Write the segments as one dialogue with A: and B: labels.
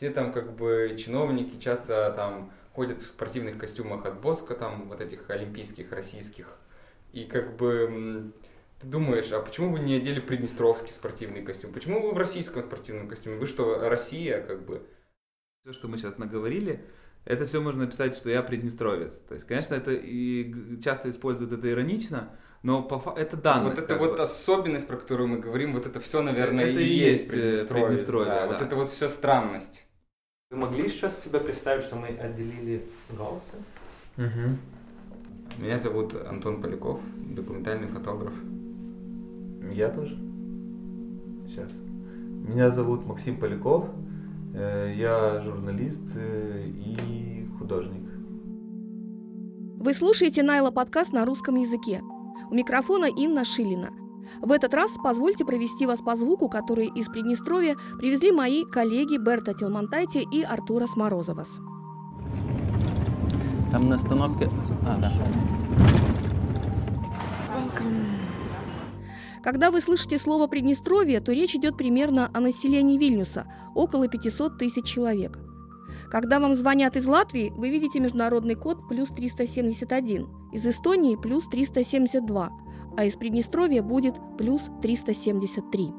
A: Все там как бы чиновники часто там ходят в спортивных костюмах от Боска, там вот этих олимпийских, российских. И как бы ты думаешь, а почему вы не одели приднестровский спортивный костюм? Почему вы в российском спортивном костюме? Вы что, Россия, как бы?
B: Все, что мы сейчас наговорили, это все можно написать, что я приднестровец. То есть, конечно, это и часто используют это иронично, но по, это данность.
A: Вот это вот бы. особенность, про которую мы говорим, вот это все, наверное, это и, и есть э, Приднестровье. Приднестровье да, да. Вот это вот все странность.
C: Вы могли сейчас себе представить, что мы отделили голосы?
A: Угу. Меня зовут Антон Поляков, документальный фотограф.
D: Я тоже. Сейчас. Меня зовут Максим Поляков. Э, я журналист э, и художник.
E: Вы слушаете Найла подкаст на русском языке. У микрофона Инна Шилина. В этот раз позвольте провести вас по звуку, который из Приднестровья привезли мои коллеги Берта Телмонтайте и Артура Сморозовас.
C: Там на остановке... А, да.
E: Когда вы слышите слово «Приднестровье», то речь идет примерно о населении Вильнюса – около 500 тысяч человек. Когда вам звонят из Латвии, вы видите международный код плюс 371, из Эстонии плюс 372, а из Приднестровья будет плюс 373.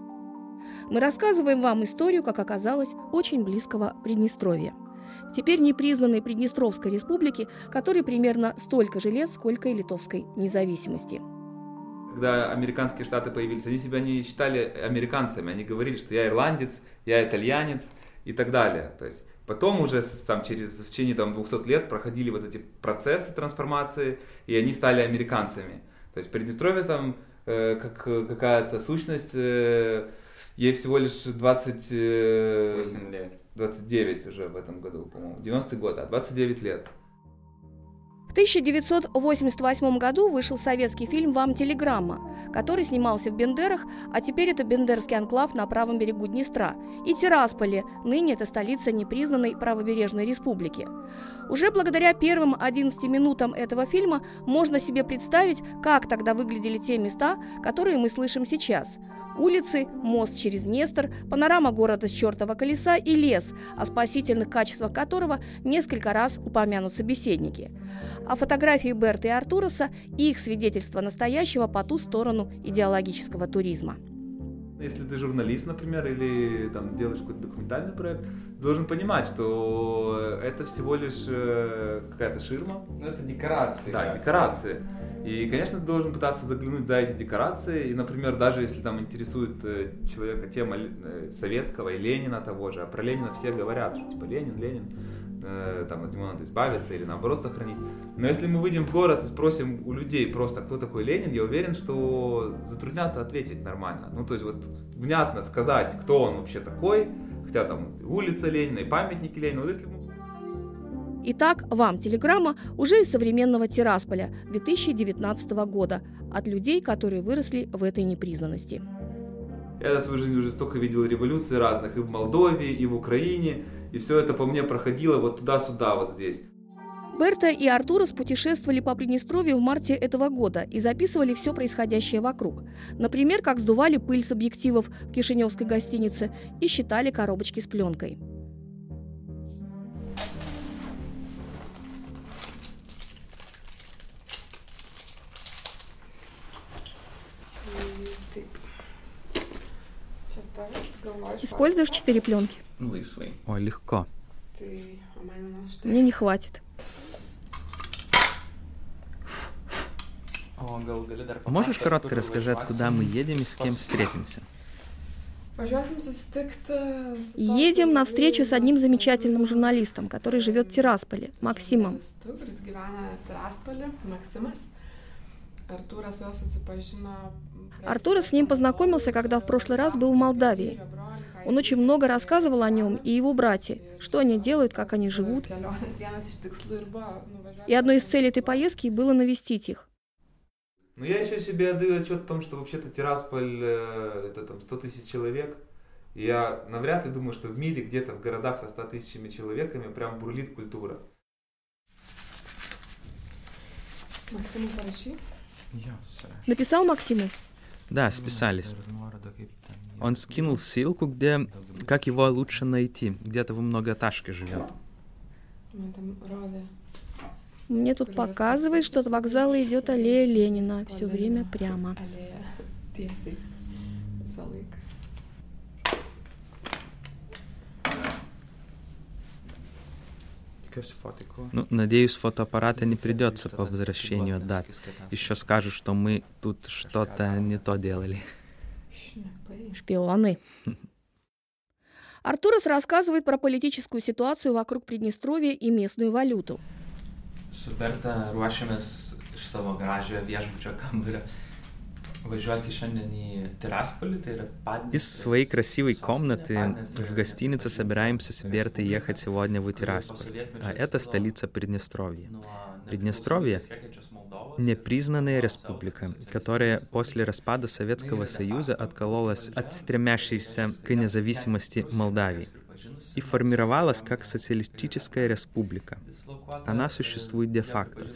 E: Мы рассказываем вам историю, как оказалось, очень близкого Приднестровья. Теперь непризнанной Приднестровской республики, которой примерно столько же лет, сколько и литовской независимости –
B: когда американские штаты появились, они себя не считали американцами, они говорили, что я ирландец, я итальянец и так далее. То есть потом уже там, через в течение там, 200 лет проходили вот эти процессы трансформации, и они стали американцами. То есть Приднестровье там э, как какая-то сущность, э, ей всего лишь 20... Э, 8 лет. 29 уже в этом году, по-моему. 90 год, а 29 лет.
E: В 1988 году вышел советский фильм «Вам телеграмма», который снимался в Бендерах, а теперь это Бендерский анклав на правом берегу Днестра, и Тирасполе, ныне это столица непризнанной правобережной республики. Уже благодаря первым 11 минутам этого фильма можно себе представить, как тогда выглядели те места, которые мы слышим сейчас – Улицы, мост через Нестор, панорама города с чертова колеса и лес, о спасительных качествах которого несколько раз упомянут собеседники. А фотографии Берта и Артураса – их свидетельство настоящего по ту сторону идеологического туризма.
B: Если ты журналист, например, или там делаешь какой-то документальный проект, должен понимать, что это всего лишь э, какая-то ширма.
A: Ну, это декорации.
B: Да, да, декорации. И, конечно, ты должен пытаться заглянуть за эти декорации. И, например, даже если там интересует э, человека тема э, советского и Ленина того же, а про Ленина все говорят, что типа Ленин, Ленин, э, там от него надо избавиться или наоборот сохранить. Но если мы выйдем в город и спросим у людей просто, кто такой Ленин, я уверен, что затруднятся ответить нормально. Ну, то есть вот внятно сказать, кто он вообще такой, хотя там улица Ленина и памятники Ленина. Вот если мы
E: Итак, вам телеграмма уже из современного Тирасполя 2019 года от людей, которые выросли в этой непризнанности.
B: Я за свою жизнь уже столько видел революций разных и в Молдове, и в Украине, и все это по мне проходило вот туда-сюда, вот здесь.
E: Берта и Артурас путешествовали по Приднестровью в марте этого года и записывали все происходящее вокруг. Например, как сдували пыль с объективов в кишиневской гостинице и считали коробочки с пленкой. Используешь четыре пленки?
C: Ой, легко.
E: Мне не хватит.
C: Можешь коротко рассказать, куда мы едем и с кем встретимся?
E: Едем на встречу с одним замечательным журналистом, который живет в Тирасполе, Максимом. Артура с ним познакомился, когда в прошлый раз был в Молдавии. Он очень много рассказывал о нем и его братья, что они делают, как они живут. И одной из целей этой поездки было навестить их.
B: Ну, я еще себе отдаю отчет о том, что вообще-то Тирасполь э, это там 100 тысяч человек. И я навряд ли думаю, что в мире где-то в городах со 100 тысячами человеками прям бурлит культура.
E: Написал Максиму?
C: Да, списались. Он скинул ссылку, где как его лучше найти. Где-то в многоэтажке живет.
E: Мне тут показывает, что от вокзала идет аллея Ленина. Все время прямо.
C: Ну, надеюсь, фотоаппарата не придется по возвращению отдать. Еще скажут, что мы тут что-то не то делали.
E: Шпионы. Артурас рассказывает про политическую ситуацию вокруг Приднестровья и местную валюту.
F: berta ruošiamės iš savo gražiojo viešbučio kambario važiuoti šiandien į tai yra Padniestrės
C: Из своей красивой комнаты в гостинице собираемся с Бертой ехать сегодня в Тирасполь. А это столица Приднестровья.
F: nuo
C: Приднестровье Непризнанная республика, которая после распада Советского Союза откололась от стремящейся к независимости Молдавии и формировалась как социалистическая республика. Она существует де-факто.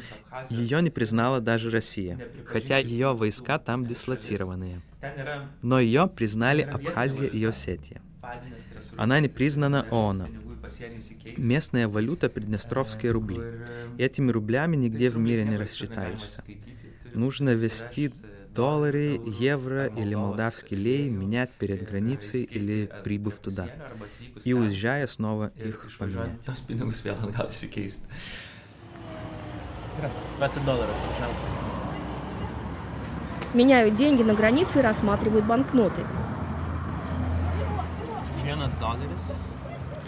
C: Ее не признала даже Россия, хотя ее войска там дислоцированные. Но ее признали Абхазия и Осетия. Она не признана ООН. Местная валюта — приднестровские рубли. Этими рублями нигде в мире не рассчитаешься. Нужно ввести доллары, евро или молдавский лей, менять перед границей или прибыв туда. И уезжая снова их поменять.
F: Tos pinigus vėl atgal išsikeisti.
G: 20 долларов, пожалуйста.
E: Меняют деньги на границе и рассматривают банкноты.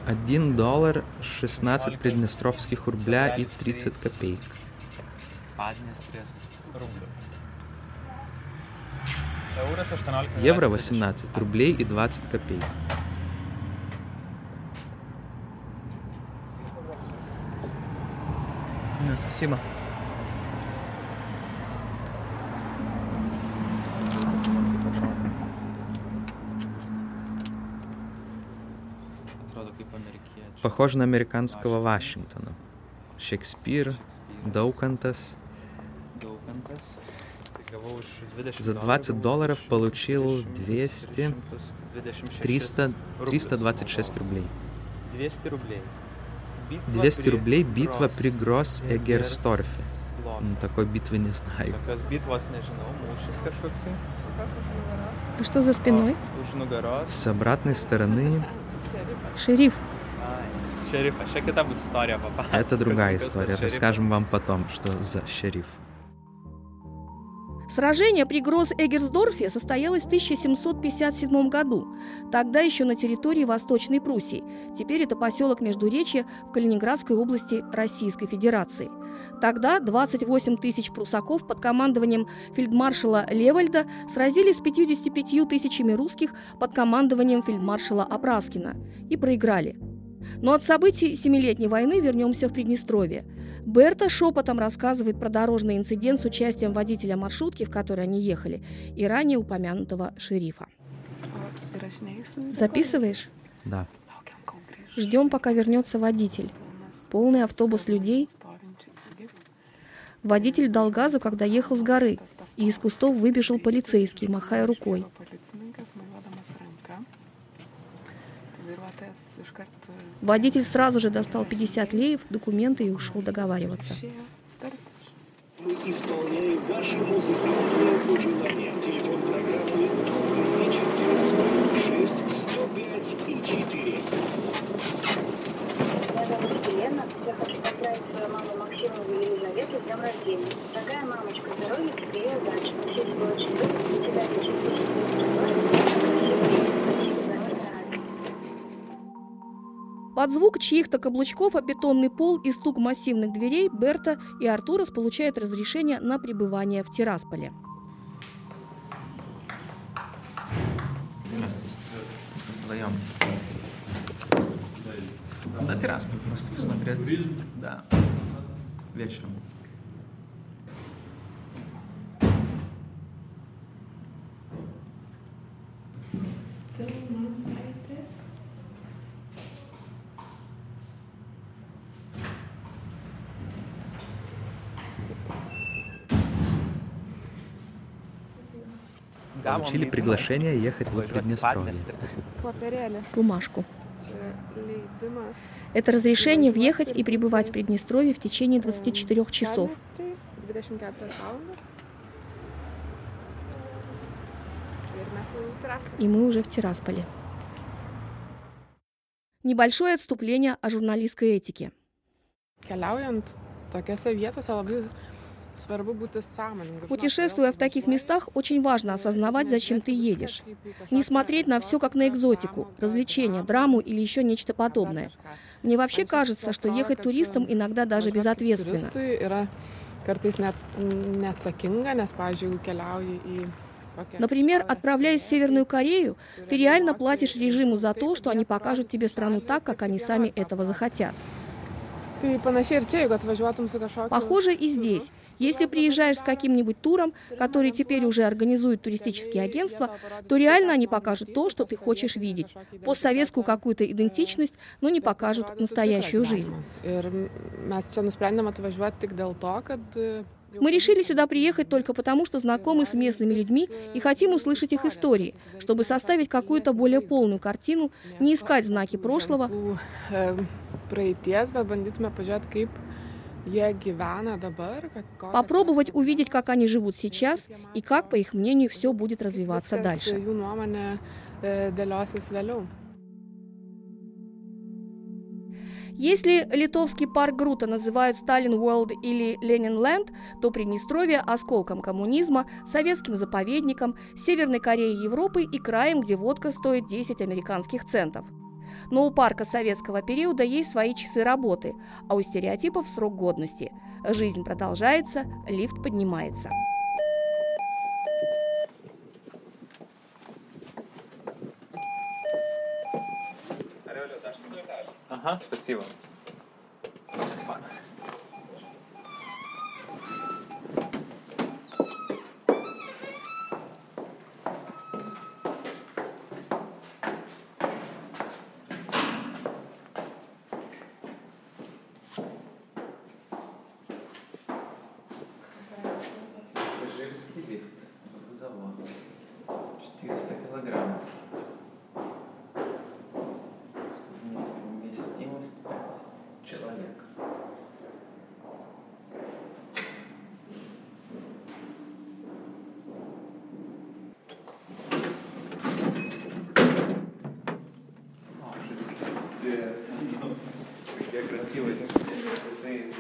C: 1 доллар, 16 приднестровских рубля и 30 копеек.
G: Padniestrės rublių. Euras 18.
C: Евро 18 рублей и 20 копеек.
G: Спасибо.
C: Похоже на американского Вашингтона. Шекспир, Доукантас. За 20 долларов получил 200,
G: 226
C: 300,
G: рублів.
C: 326 рублей.
G: 200 рублей. Битва
C: 200
G: при
C: рублей битва при.
G: Гросс-Эгерсторфе. Слон.
C: Ну, Такой битвы не знаю.
E: А что за спиной?
G: Nugaros.
C: С обратной стороны
E: Шериф.
G: Šerifas, čia kita bus istorija papasakosiu.
C: это другая история. Расскажем вам потом, что за шериф.
E: Сражение при Гросс-Эгерсдорфе состоялось в 1757 году, тогда еще на территории Восточной Пруссии. Теперь это поселок Междуречья в Калининградской области Российской Федерации. Тогда 28 тысяч прусаков под командованием фельдмаршала Левальда сразились с 55 тысячами русских под командованием фельдмаршала Апраскина и проиграли. Но от событий Семилетней войны вернемся в Приднестровье. Берта шепотом рассказывает про дорожный инцидент с участием водителя маршрутки, в которой они ехали, и ранее упомянутого шерифа. Записываешь?
C: Да.
E: Ждем, пока вернется водитель. Полный автобус людей. Водитель дал газу, когда ехал с горы, и из кустов выбежал полицейский, махая рукой. Водитель сразу же достал 50 леев, документы и ушел договариваться.
H: Мы исполняем ваши музыкальные пожелания. Телефон программы вечер Тирасполь 6 105 и 4.
I: Меня зовут Елена. Я хочу поздравить свою маму Максимову и Елизавету с днем рождения. Дорогая мамочка, здоровья тебе и удачи. Все очень любим. Тебя вечер
E: Под звук чьих-то каблучков о бетонный пол и стук массивных дверей Берта и Артурас получают разрешение на пребывание в Тирасполе.
F: Здравствуйте. На Тирасполь просто посмотреть. Да. Вечером. Thank you.
C: Ну, получили приглашение ехать в Приднестровье.
E: Бумажку. Это разрешение въехать и пребывать в Приднестровье в течение 24 часов. И мы уже в Тирасполе. Небольшое отступление о журналистской этике. Путешествуя в таких местах, очень важно осознавать, зачем ты едешь. Не смотреть на все как на экзотику, развлечения, драму или еще нечто подобное. Мне вообще кажется, что ехать туристам иногда даже безответственно. Например, отправляясь в Северную Корею, ты реально платишь режиму за то, что они покажут тебе страну так, как они сами этого захотят. Похоже и здесь. Если приезжаешь с каким-нибудь туром, который теперь уже организует туристические агентства, то реально они покажут то, что ты хочешь видеть. Постсоветскую какую-то идентичность, но не покажут настоящую жизнь. Мы решили сюда приехать только потому, что знакомы с местными людьми и хотим услышать их истории, чтобы составить какую-то более полную картину, не искать знаки прошлого, попробовать увидеть, как они живут сейчас и как, по их мнению, все будет развиваться дальше. Если литовский парк Грута называют Сталин World или Ленин Ленд, то Приднестровье – осколком коммунизма, советским заповедником, Северной Кореей Европы и краем, где водка стоит 10 американских центов. Но у парка советского периода есть свои часы работы, а у стереотипов срок годности. Жизнь продолжается, лифт поднимается.
J: Ага, спасибо.
F: Пассажирский Какие красивые цветы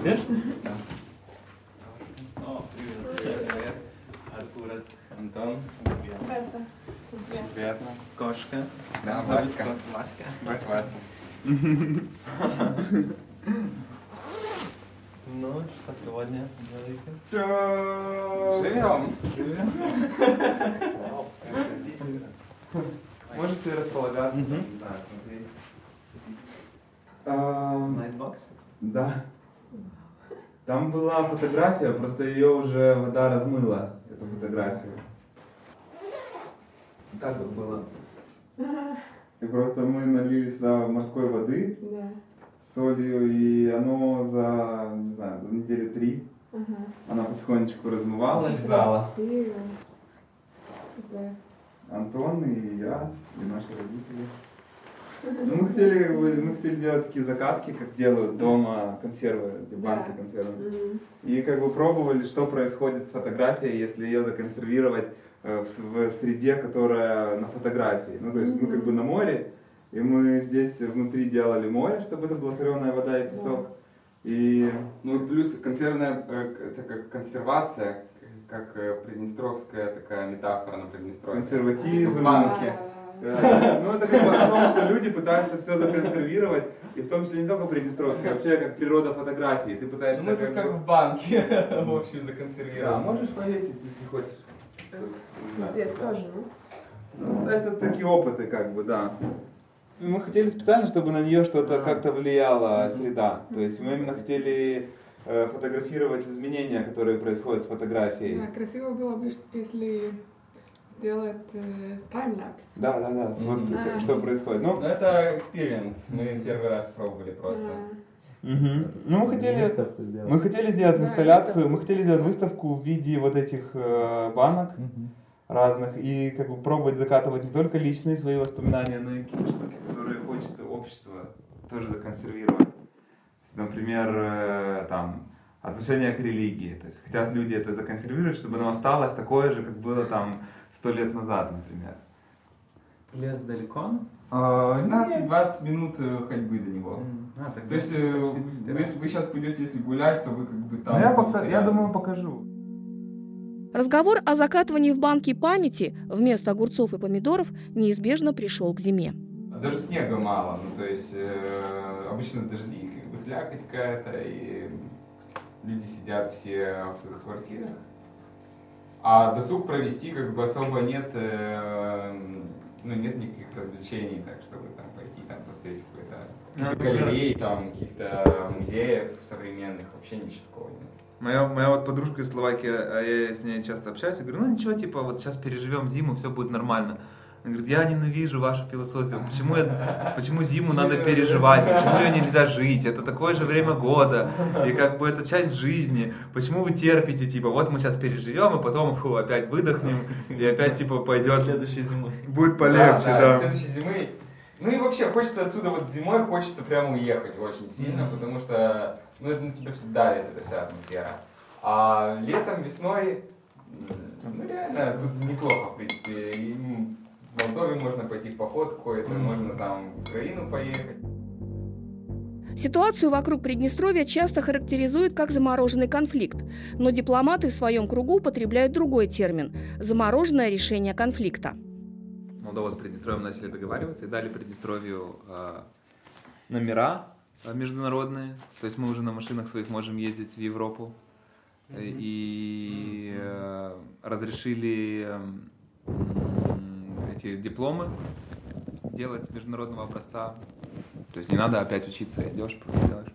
F: здесь. Да. О, привет. Привет. Артурас.
A: Антон. Приятно.
F: Кошка.
A: Да, Васька.
F: Васька.
A: Вася.
F: Ну, что сегодня делаете?
A: Живем.
F: Можете
A: Мгм.
F: Да, смотри. Найтбокс?
B: Да. Там была фотография, просто ее уже вода размыла, эту фотографию. Так вот было. И просто мы налили сюда морской воды с солью, и оно за, не знаю, за недели три она потихонечку размывалась.
A: Зала.
B: Антон и я, и наши родители. Ну, мы хотели, мы хотели делать такие закатки, как делают дома консервы, эти банки консервы. И как бы пробовали, что происходит с фотографией, если ее законсервировать э, в, в среде, которая на фотографии. Ну, то есть мы как бы на море, и мы здесь внутри делали море, чтобы это была соленая вода и песок. И
A: Ну и плюс консервная, э, это как консервация, как э, приднестровская такая метафора на Приднестровье.
B: консерватизм.
A: В банке.
B: Да. Ну, это как бы о том, что люди пытаются все законсервировать, и в том числе не только приднестровская, а вообще как природа фотографии. Ты пытаешься
A: Ну мы тут
B: как
A: в банке, в общем,
B: Да,
A: законсервировать.
B: можешь повесить, если хочешь.
K: Здесь тоже,
B: Ну, это такие опыты, как бы, да. Мы хотели специально, чтобы на нее что-то как-то влияла среда. То есть мы именно хотели э, фотографировать изменения, которые происходят с фотографией.
K: Да, красиво было бы, если сделать э, таймлапс.
B: Да, да, да. Вот как- что происходит. Ну,
A: Ну это experience, мы первый раз пробовали просто.
D: Угу. Ну, мы хотели, мы хотели сделать
K: Да,
D: инсталляцию,
K: выставку.
D: мы хотели сделать выставку в виде вот этих э, банок
B: Мгм.
D: разных и как бы пробовать закатывать не только личные свои воспоминания, но и какие-то штуки, которые хочет общество тоже законсервировать. Например, э, там отношение к религии. То есть хотят люди это законсервировать, чтобы оно осталось такое же, как было там сто лет назад, например.
B: Лес далеко?
A: 15-20 минут э, ходьбы до него.
B: А, тогда
A: То есть, э, вы, если вы сейчас пойдете, если гулять, то вы как бы там...
D: Ну, я, пока- я думаю, покажу.
E: Разговор о закатывании в банки памяти вместо огурцов и помидоров неизбежно пришел к зиме.
A: Даже снега мало, ну то есть э, обычно дожди, слякоть какая-то, и люди сидят все в своих квартирах. А досуг провести как бы особо нет, э, ну нет никаких развлечений, так чтобы там пойти там посмотреть какой-то
D: Ну,
A: галереи, там каких-то музеев современных, вообще ничего такого нет.
D: Моя, моя вот подружка из Словакии, а я с ней часто общаюсь, я говорю, ну ничего, типа, вот сейчас переживем зиму, все будет нормально. Она говорит, я ненавижу вашу философию, почему, я, почему зиму надо переживать, почему ее нельзя жить, это такое же время года, и как бы это часть жизни, почему вы терпите, типа, вот мы сейчас переживем, и потом фу, опять выдохнем, и опять, типа, пойдет,
F: Следующей зимой.
D: будет полегче,
A: да,
D: да.
A: до следующей зимы. Ну и вообще хочется отсюда вот зимой хочется прямо уехать очень сильно, потому что ну, это на тебя все давит, эта вся атмосфера. А летом, весной, ну реально, тут неплохо, в принципе. И, в Молдове можно пойти в поход какой-то, можно там в Украину поехать.
E: Ситуацию вокруг Приднестровья часто характеризуют как замороженный конфликт, но дипломаты в своем кругу употребляют другой термин – замороженное решение конфликта.
B: Молдова с Приднестровьем начали договариваться и дали Приднестровью э, номера э, международные. То есть мы уже на машинах своих можем ездить в Европу. Э, И э, разрешили м, эти дипломы делать международного образца. То есть не надо опять учиться, идешь, просто делаешь.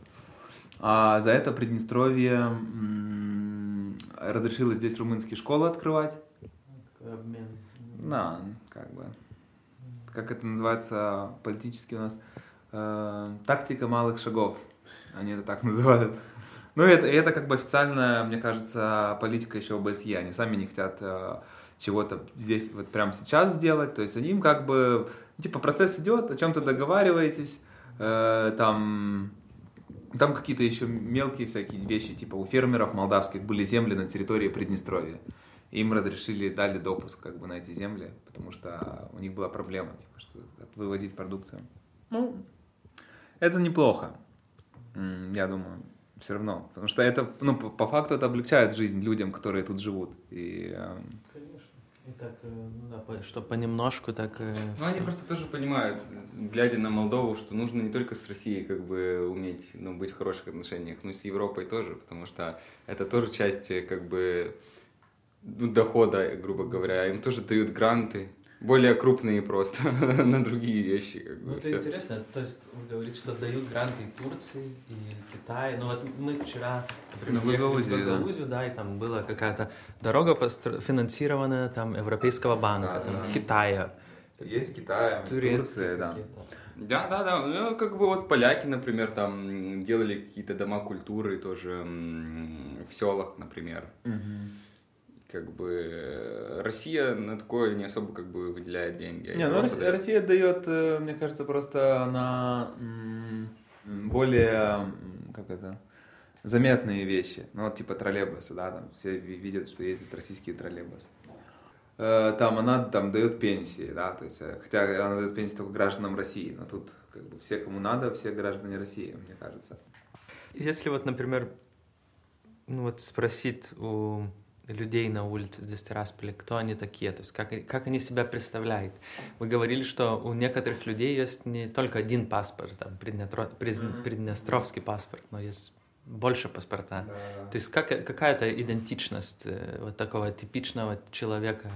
B: А за это Приднестровье разрешило здесь румынские школы открывать.
F: Обмен.
B: Да, как бы. Как это называется политически у нас? Э, тактика малых шагов. Они это так называют. Ну, это, это как бы официальная, мне кажется, политика еще ОБСЕ. Они сами не хотят э, чего-то здесь, вот прямо сейчас сделать. То есть им как бы, типа, процесс идет, о чем-то договариваетесь, э, там, там какие-то еще мелкие всякие вещи, типа у фермеров молдавских были земли на территории Приднестровья. Им разрешили, дали допуск как бы на эти земли, потому что у них была проблема, типа, что вывозить продукцию. Ну, это неплохо, я думаю, все равно. Потому что это, ну, по, факту это облегчает жизнь людям, которые тут живут. И,
F: Конечно. И так, э, ну да, что понемножку так... э,
A: Ну, они просто тоже понимают, глядя на Молдову, что нужно не только с Россией как бы уметь ну, быть в хороших отношениях, но и с Европой тоже, потому что это тоже часть э, как бы ну, дохода, грубо говоря. Им тоже дают гранты, более крупные просто, на другие вещи. Как
F: Ну,
A: бы,
F: это
A: всё.
F: интересно, то есть вы говорите, что дают гранты и Турции, и Китаю. Ну вот мы вчера, например,
B: Ну, в
F: ехали
B: Гагаузию,
F: в
B: да.
F: Гагаузию, да, и там была какая-то дорога постро- финансированная там Европейского банка,
B: Да,
F: там
B: да.
F: Китая,
B: есть Китай, Турция, да.
A: Да, да, да. Ну, как бы вот поляки, например, там делали какие-то дома культуры тоже в селах, например. Как бы э, Россия на такое не особо как бы выделяет деньги. а
B: Не, ну Россия,
A: дает.
B: Россия дает, э, мне кажется, просто на м, более, как это, заметные вещи. Ну, вот типа троллейбусы, да, там все ви- видят, что ездят российские троллейбусы. Э, Там она там дает пенсии, да, то есть, хотя она дает пенсии только гражданам России, но тут как бы все, кому надо, все граждане России, мне кажется.
F: Если вот, например, ну вот спросить у людей на улице здесь в Тирасполе, кто они такие, то есть как, как они себя представляют. Вы говорили, что у некоторых людей есть не только один паспорт, там, Приднестро- Приз-
B: Мгм.
F: Приднестровский паспорт, но есть больше паспорта. То есть как, какая-то идентичность э, вот такого типичного человека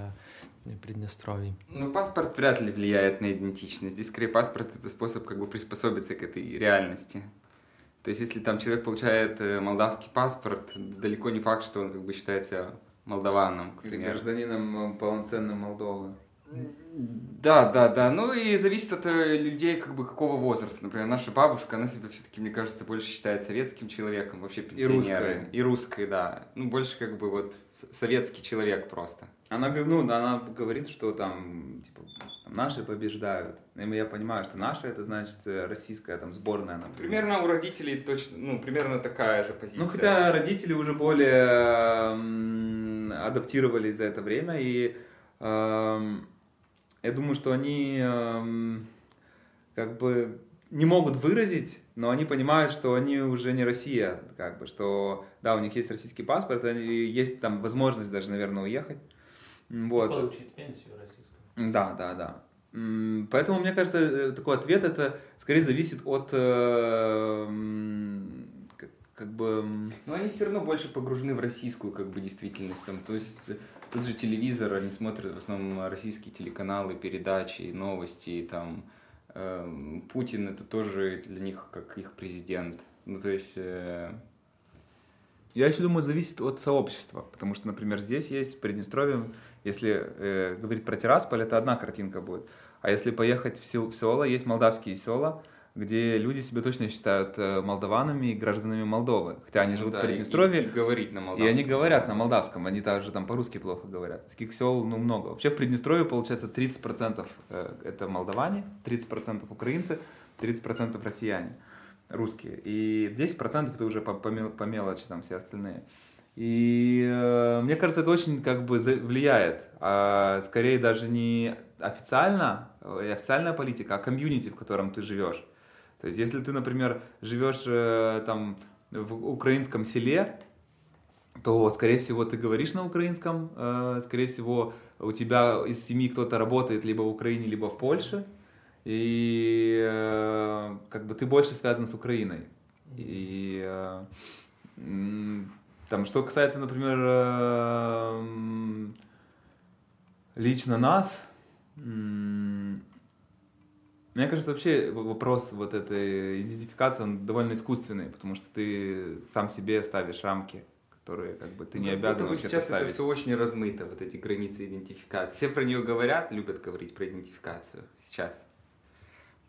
F: Приднестровье.
A: Ну, паспорт вряд ли влияет на идентичность. Здесь, скорее, паспорт — это способ как бы приспособиться к этой реальности. То есть, если там человек получает э, молдавский паспорт, далеко не факт, что он как бы считается молдаваном, к примеру.
D: Гражданином э, полноценным Молдовы.
A: Да, да, да. Ну и зависит от э, людей, как бы какого возраста. Например, наша бабушка, она себя все-таки, мне кажется, больше считает советским человеком, вообще пенсионеры.
B: русской.
A: И русской, да. Ну, больше как бы вот советский человек просто.
B: Она, ну, она говорит, что там, типа, наши побеждают. И я понимаю, что наши, это значит э, российская там сборная, например.
A: Примерно у родителей точно, ну, примерно такая же позиция.
B: Ну, хотя родители уже более адаптировались за это время, и эм, я думаю, что они эм, как бы не могут выразить, но они понимают, что они уже не Россия, как бы, что, да, у них есть российский паспорт, и есть там возможность даже, наверное, уехать. Вот.
F: Получить пенсию российскую.
B: Да, да, да. Поэтому, мне кажется, э, такой ответ это скорее зависит от э, как, бы...
A: Но они все равно больше погружены в российскую как бы действительность. Там, то есть э, тот же телевизор, они смотрят в основном российские телеканалы, передачи, новости. Там эм, Путин это тоже для них как их президент. Ну то есть э,
B: Я еще думаю, зависит от сообщества, потому что, например, здесь есть в Приднестровье, если э, говорить про Тирасполь, это одна картинка будет. А если поехать в, сел, в села, есть молдавские села, где люди себя точно считают э, молдаванами и гражданами Молдовы, хотя они живут
A: да,
B: в
A: и-
B: Приднестровье.
A: и, и говорить на
B: И
A: молдавском.
B: они говорят на молдавском, они также там по-русски плохо говорят. Таких сел, ну, много. Вообще в Приднестровье, получается, 30% э, это молдаване, 30% украинцы, 30% россияне, русские. И 10% это уже по, по по мелочи там все остальные. И э, мне кажется, это очень как бы влияет. А, скорее даже не официально, э, официальная политика, а комьюнити, в котором ты живешь. То есть, если ты, например, живешь э, там в украинском селе, то, скорее всего, ты говоришь на украинском, э, скорее всего, у тебя из семьи кто-то работает либо в Украине, либо в Польше, и э, как бы ты больше связан с Украиной. И э, там, что касается, например, э, лично нас, мне кажется, вообще вопрос вот этой идентификации, он довольно искусственный, потому что ты сам себе ставишь рамки, которые как бы ты не
A: Ну,
B: обязан вообще
A: сейчас
B: ставить.
A: это все очень размыто, вот эти границы идентификации. Все про нее говорят, любят говорить про идентификацию сейчас.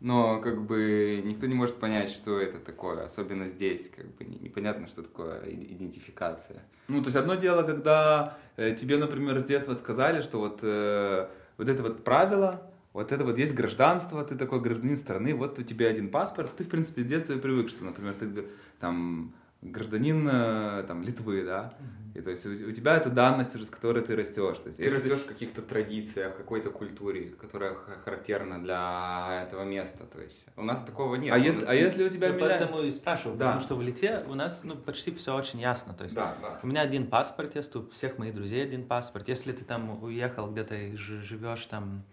A: Но как бы никто не может понять, что это такое, особенно здесь, как бы не- непонятно, что такое идентификация.
B: Ну, то есть одно дело, когда э, тебе, например, с детства сказали, что вот, э, вот это вот правило, вот это вот есть гражданство, ты такой гражданин страны, вот у тебя один паспорт, ты, в принципе, с детства и привык, что, например, ты там гражданин э, там, Литвы, да, и то есть у, тебя это данность уже, с которой ты растешь. То есть,
A: Ты растешь в каких-то традициях, какой-то культуре, которая ха- характерна для этого места. То есть у нас такого нет.
B: А если,
A: нас
B: а если у тебя
F: Ну,
B: миллион-
F: поэтому и спрашиваю,
B: Да.
F: потому что в Литве у нас ну, почти все очень ясно. То есть
B: Да, да.
F: у меня один паспорт есть, у всех моих друзей один паспорт. Если ты там уехал где-то и живешь там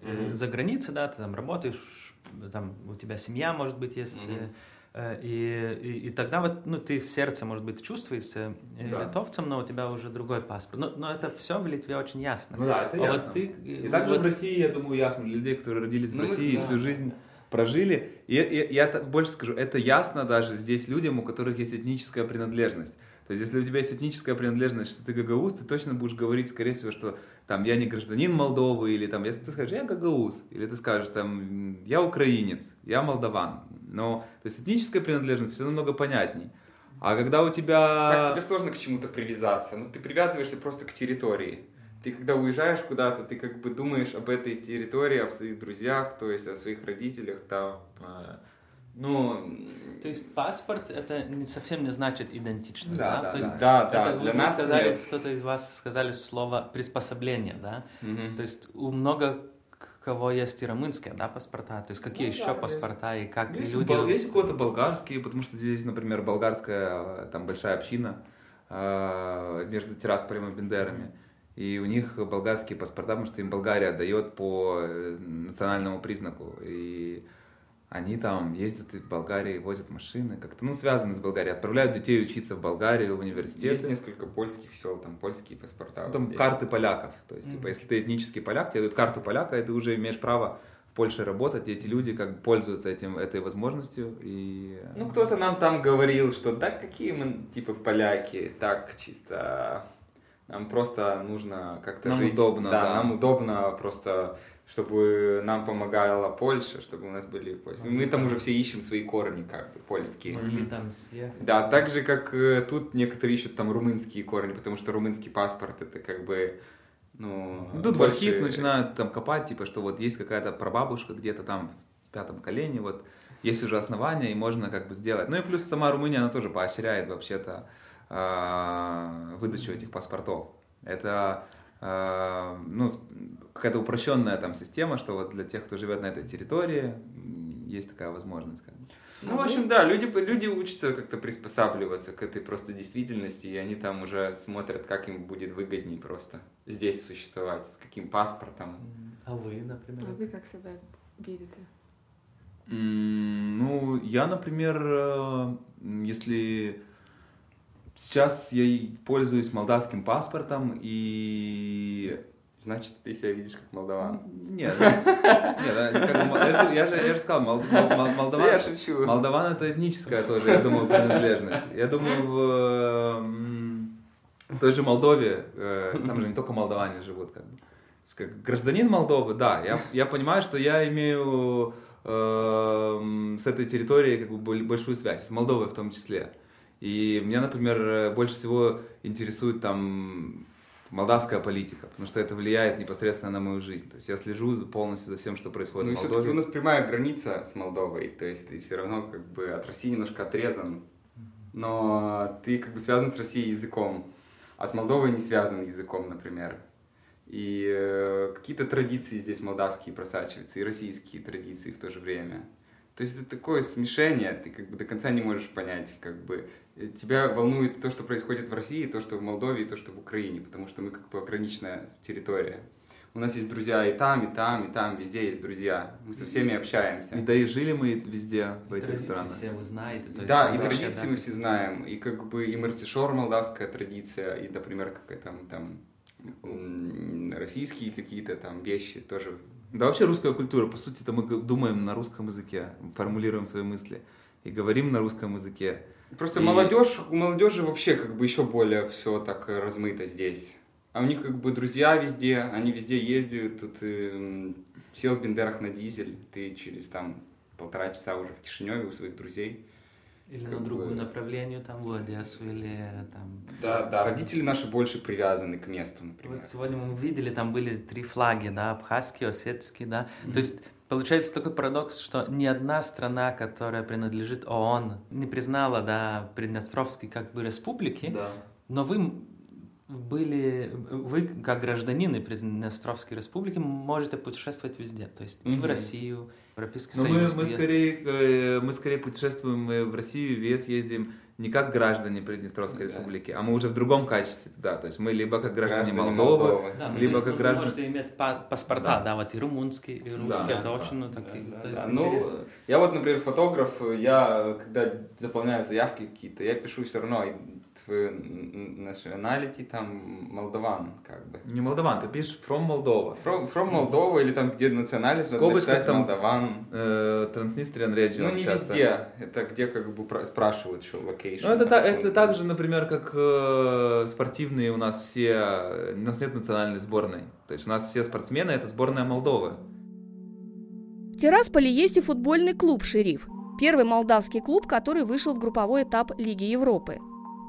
A: Мгм.
F: за границей, да, ты там работаешь, там у тебя семья, может быть, есть.
A: Мгм.
F: Э, э, И, и, и тогда вот, ну, ты в сердце, может быть, чувствуешься э,
B: Да.
F: литовцем, но у тебя уже другой паспорт. Но, но это все в Литве очень ясно.
B: Ну да, это
F: А
B: ясно.
F: вот ты, э,
B: И также
F: вот-
B: в России, я думаю, ясно для людей, которые родились в
A: Ну,
B: России и
A: да.
B: всю жизнь прожили. И, и- я та- больше скажу, это ясно даже здесь людям, у которых есть этническая принадлежность. То есть, если у тебя есть этническая принадлежность, что ты гагауз, ты точно будешь говорить, скорее всего, что там я не гражданин Молдовы, или там, если ты скажешь, я гагауз, или ты скажешь, там, я украинец, я молдаван. Но, то есть, этническая принадлежность все намного понятней. А когда у тебя...
A: Так тебе сложно к чему-то привязаться. Ну, ты привязываешься просто к территории. Ты когда уезжаешь куда-то, ты как бы думаешь об этой территории, о своих друзьях, то есть о своих родителях, там. Ну,
F: То есть паспорт это не, совсем не значит идентичность,
B: Да,
F: да?
B: да,
F: То есть
A: да, да,
F: это
A: для нас
F: сказали,
A: нет.
F: кто-то из вас сказали слово приспособление, да?
A: мгм.
F: То есть у много кого есть и румынские, да, паспорта. То есть какие
B: Ну
F: еще
B: да, есть.
F: паспорта и как
B: Есть,
F: люди.
B: бол- есть у кого-то болгарские, потому что здесь, например, болгарская там большая община э, между Тирасполем и Бендерами. И у них болгарские паспорта, потому что им Болгария дает по э, национальному признаку. И они там ездят и в Болгарии, возят машины, как-то, ну, связаны с Болгарией. Отправляют детей учиться в Болгарию, в
A: Есть
B: университеты.
A: несколько польских сел, там польские паспорта.
B: Ну, Там
A: вот
B: карты поляков. То есть, типа,
F: Мгм.
B: если ты этнический поляк, тебе дают карту поляка, и ты уже имеешь право в Польше работать, и эти люди как бы пользуются этим, этой возможностью. И...
A: Ну, кто-то нам там говорил, что да, какие мы, типа, поляки, так, чисто Нам просто нужно как-то
B: Нам
A: жить.
B: удобно, да.
A: нам удобно просто, чтобы нам помогала Польша, чтобы у нас были польские. Мы там уже все ищем свои корни, как бы, польские. Да, так же, как э, тут некоторые ищут там румынские корни, потому что румынский паспорт это как бы, ну...
B: Тут в
A: больше-
B: архив начинают там копать, типа, что вот есть какая-то прабабушка где-то там в пятом колене, вот есть уже основания, и можно как бы сделать. Ну и плюс сама Румыния, она тоже поощряет вообще-то а, выдачу этих паспортов. Это а, ну, какая-то упрощенная там система, что вот для тех, кто живет на этой территории, есть такая возможность. Как бы.
A: Ну, в общем, да, люди, люди учатся как-то приспосабливаться к этой просто действительности, и они там уже смотрят, как им будет выгоднее просто здесь существовать, с каким паспортом.
F: А вы, например?
K: А вы как себя видите?
B: Ну, я, например, э, если сейчас я пользуюсь молдавским паспортом и
A: Значит, ты себя видишь как молдаван.
B: Нет, нет, да, как бы, я, же- я же, сказал, мол- мол- мол- молдаван,
A: Я шучу.
B: молдаван это этническая тоже, я думаю, принадлежность. Я думаю, в той же Молдове, э, там же не только молдаване живут, как Как гражданин Молдовы, да, я, я понимаю, что я имею э, с этой территорией как бы боль- большую связь, с Молдовой в том числе. И меня, например, э, больше всего интересует там молдавская политика, потому что это влияет непосредственно на мою жизнь. То есть я слежу полностью за всем, что происходит
A: Ну
B: в
A: все-таки
B: Молдове.
A: у нас прямая граница с Молдовой, то есть ты все равно как бы от России немножко отрезан, но ты как бы связан с Россией языком, а с Молдовой не связан языком, например. И э, какие-то традиции здесь молдавские просачиваются, и российские традиции в то же время. То есть это такое смешение, ты как бы до конца не можешь понять, как бы тебя волнует то, что происходит в России, то, что в Молдове, и то, что в Украине, потому что мы как бы ограниченная территория. У нас есть друзья и там, и там, и там, везде есть друзья. Мы со всеми общаемся.
B: И да и жили мы везде, в этих странах.
F: все вы знаете. то есть
A: Да, и
F: вообще,
A: традиции
F: да.
A: мы все знаем. И как бы и мартишор молдавская традиция, и, например, какая там, там российские какие-то там вещи тоже.
B: Да вообще русская культура, по сути, это мы думаем на русском языке, формулируем свои мысли и говорим на русском языке.
A: Просто
B: И-
A: молодежь, у молодежи вообще как бы еще более все так э, размыто здесь. А у них как бы друзья везде, они везде ездят, тут м, сел в Бендерах на дизель, ты через там полтора часа уже в Кишиневе у своих друзей.
F: Или
A: как
F: на другую
A: бы-
F: направлению, там, в Одессу, или там...
A: Да, да, родители наши больше привязаны к месту, например.
F: Вот сегодня мы видели, там были три флаги, да, абхазский, осетский, да. То есть получается такой парадокс, что ни одна страна, которая принадлежит ООН, не признала, да, Приднестровской как бы республики,
B: Да.
F: но вы были, вы как гражданины Приднестровской республики можете путешествовать везде, то есть и в. Россию, в Европейский
B: Но мы,
F: Союз.
B: мы,
F: есть-
B: скорее, мы скорее путешествуем в Россию, в ЕС ездим не как граждане Приднестровской
A: Да.
B: республики, а мы уже в другом качестве туда. То есть мы либо как граждане,
A: Граждане
B: Молдовы,
A: Молдовы.
F: Да, ну,
B: либо
F: есть
B: как
F: вы
B: граждане...
F: можете иметь па- паспорта,
B: Да.
F: да. вот и румынский, и русский,
B: Да,
F: это
A: да,
F: очень, ну, так, и-
A: Да,
F: то есть
A: да. Ну, я вот, например, фотограф, я, когда заполняю заявки какие-то, я пишу все равно и свою н- nationality, там, молдаван, как бы.
B: Не молдаван, ты пишешь from Moldova.
A: From, from Moldova или там, где национальность, надо написать
B: там
A: молдаван.
B: Э, Transnistrian Region
A: Ну, не
B: часто.
A: везде. Это где как бы спрашивают, что location.
B: Ну, это, та- это так же, например, как э, спортивные у нас все... У нас нет национальной сборной. То есть у нас все спортсмены — это сборная Молдовы.
E: В Тирасполе есть и футбольный клуб «Шериф», первый молдавский клуб, который вышел в групповой этап Лиги Европы.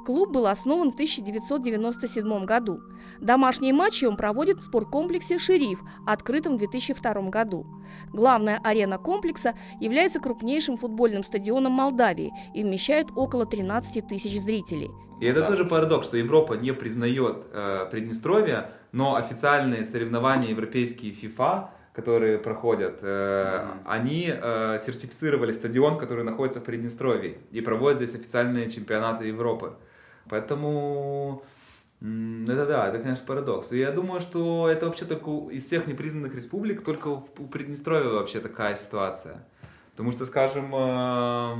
E: Клуб был основан в 1997 году. Домашние матчи он проводит в спорткомплексе «Шериф», открытом в 2002 году. Главная арена комплекса является крупнейшим футбольным стадионом Молдавии и вмещает около 13 тысяч зрителей.
B: И это
A: Да.
B: тоже парадокс, что Европа не признает э, Приднестровье, но официальные соревнования европейские FIFA, которые проходят, э,
A: Мгм.
B: они э, сертифицировали стадион, который находится в Приднестровье, и проводят здесь официальные чемпионаты Европы. Поэтому это да, это, конечно, парадокс. И я думаю, что это вообще только из всех непризнанных республик, только в, у Приднестровья вообще такая ситуация. Потому что, скажем, э,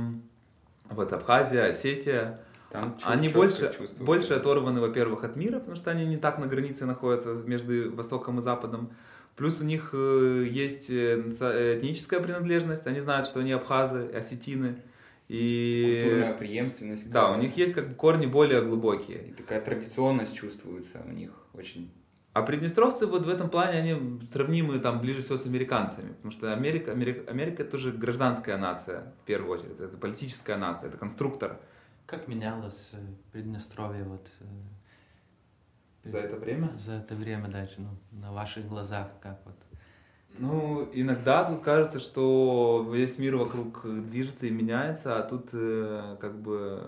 B: вот Абхазия, Осетия,
A: Там
B: они больше, больше оторваны, во-первых, от мира, потому что они не так на границе находятся между Востоком и Западом. Плюс у них э, есть э, э, этническая принадлежность, они знают, что они абхазы, осетины. И...
A: Культурная преемственность.
B: Да, у них есть как бы корни более глубокие.
A: И такая традиционность чувствуется у них очень.
B: А приднестровцы вот в этом плане, они сравнимы там ближе всего с американцами, потому что Америка, Америка, Америка это тоже гражданская нация, в первую очередь, это политическая нация, это конструктор.
F: Как менялось э, Приднестровье вот э,
B: За это время?
F: за это время дальше, ну, на ваших глазах, как вот?
B: Ну, иногда тут кажется, что весь мир вокруг движется и меняется, а тут э, как бы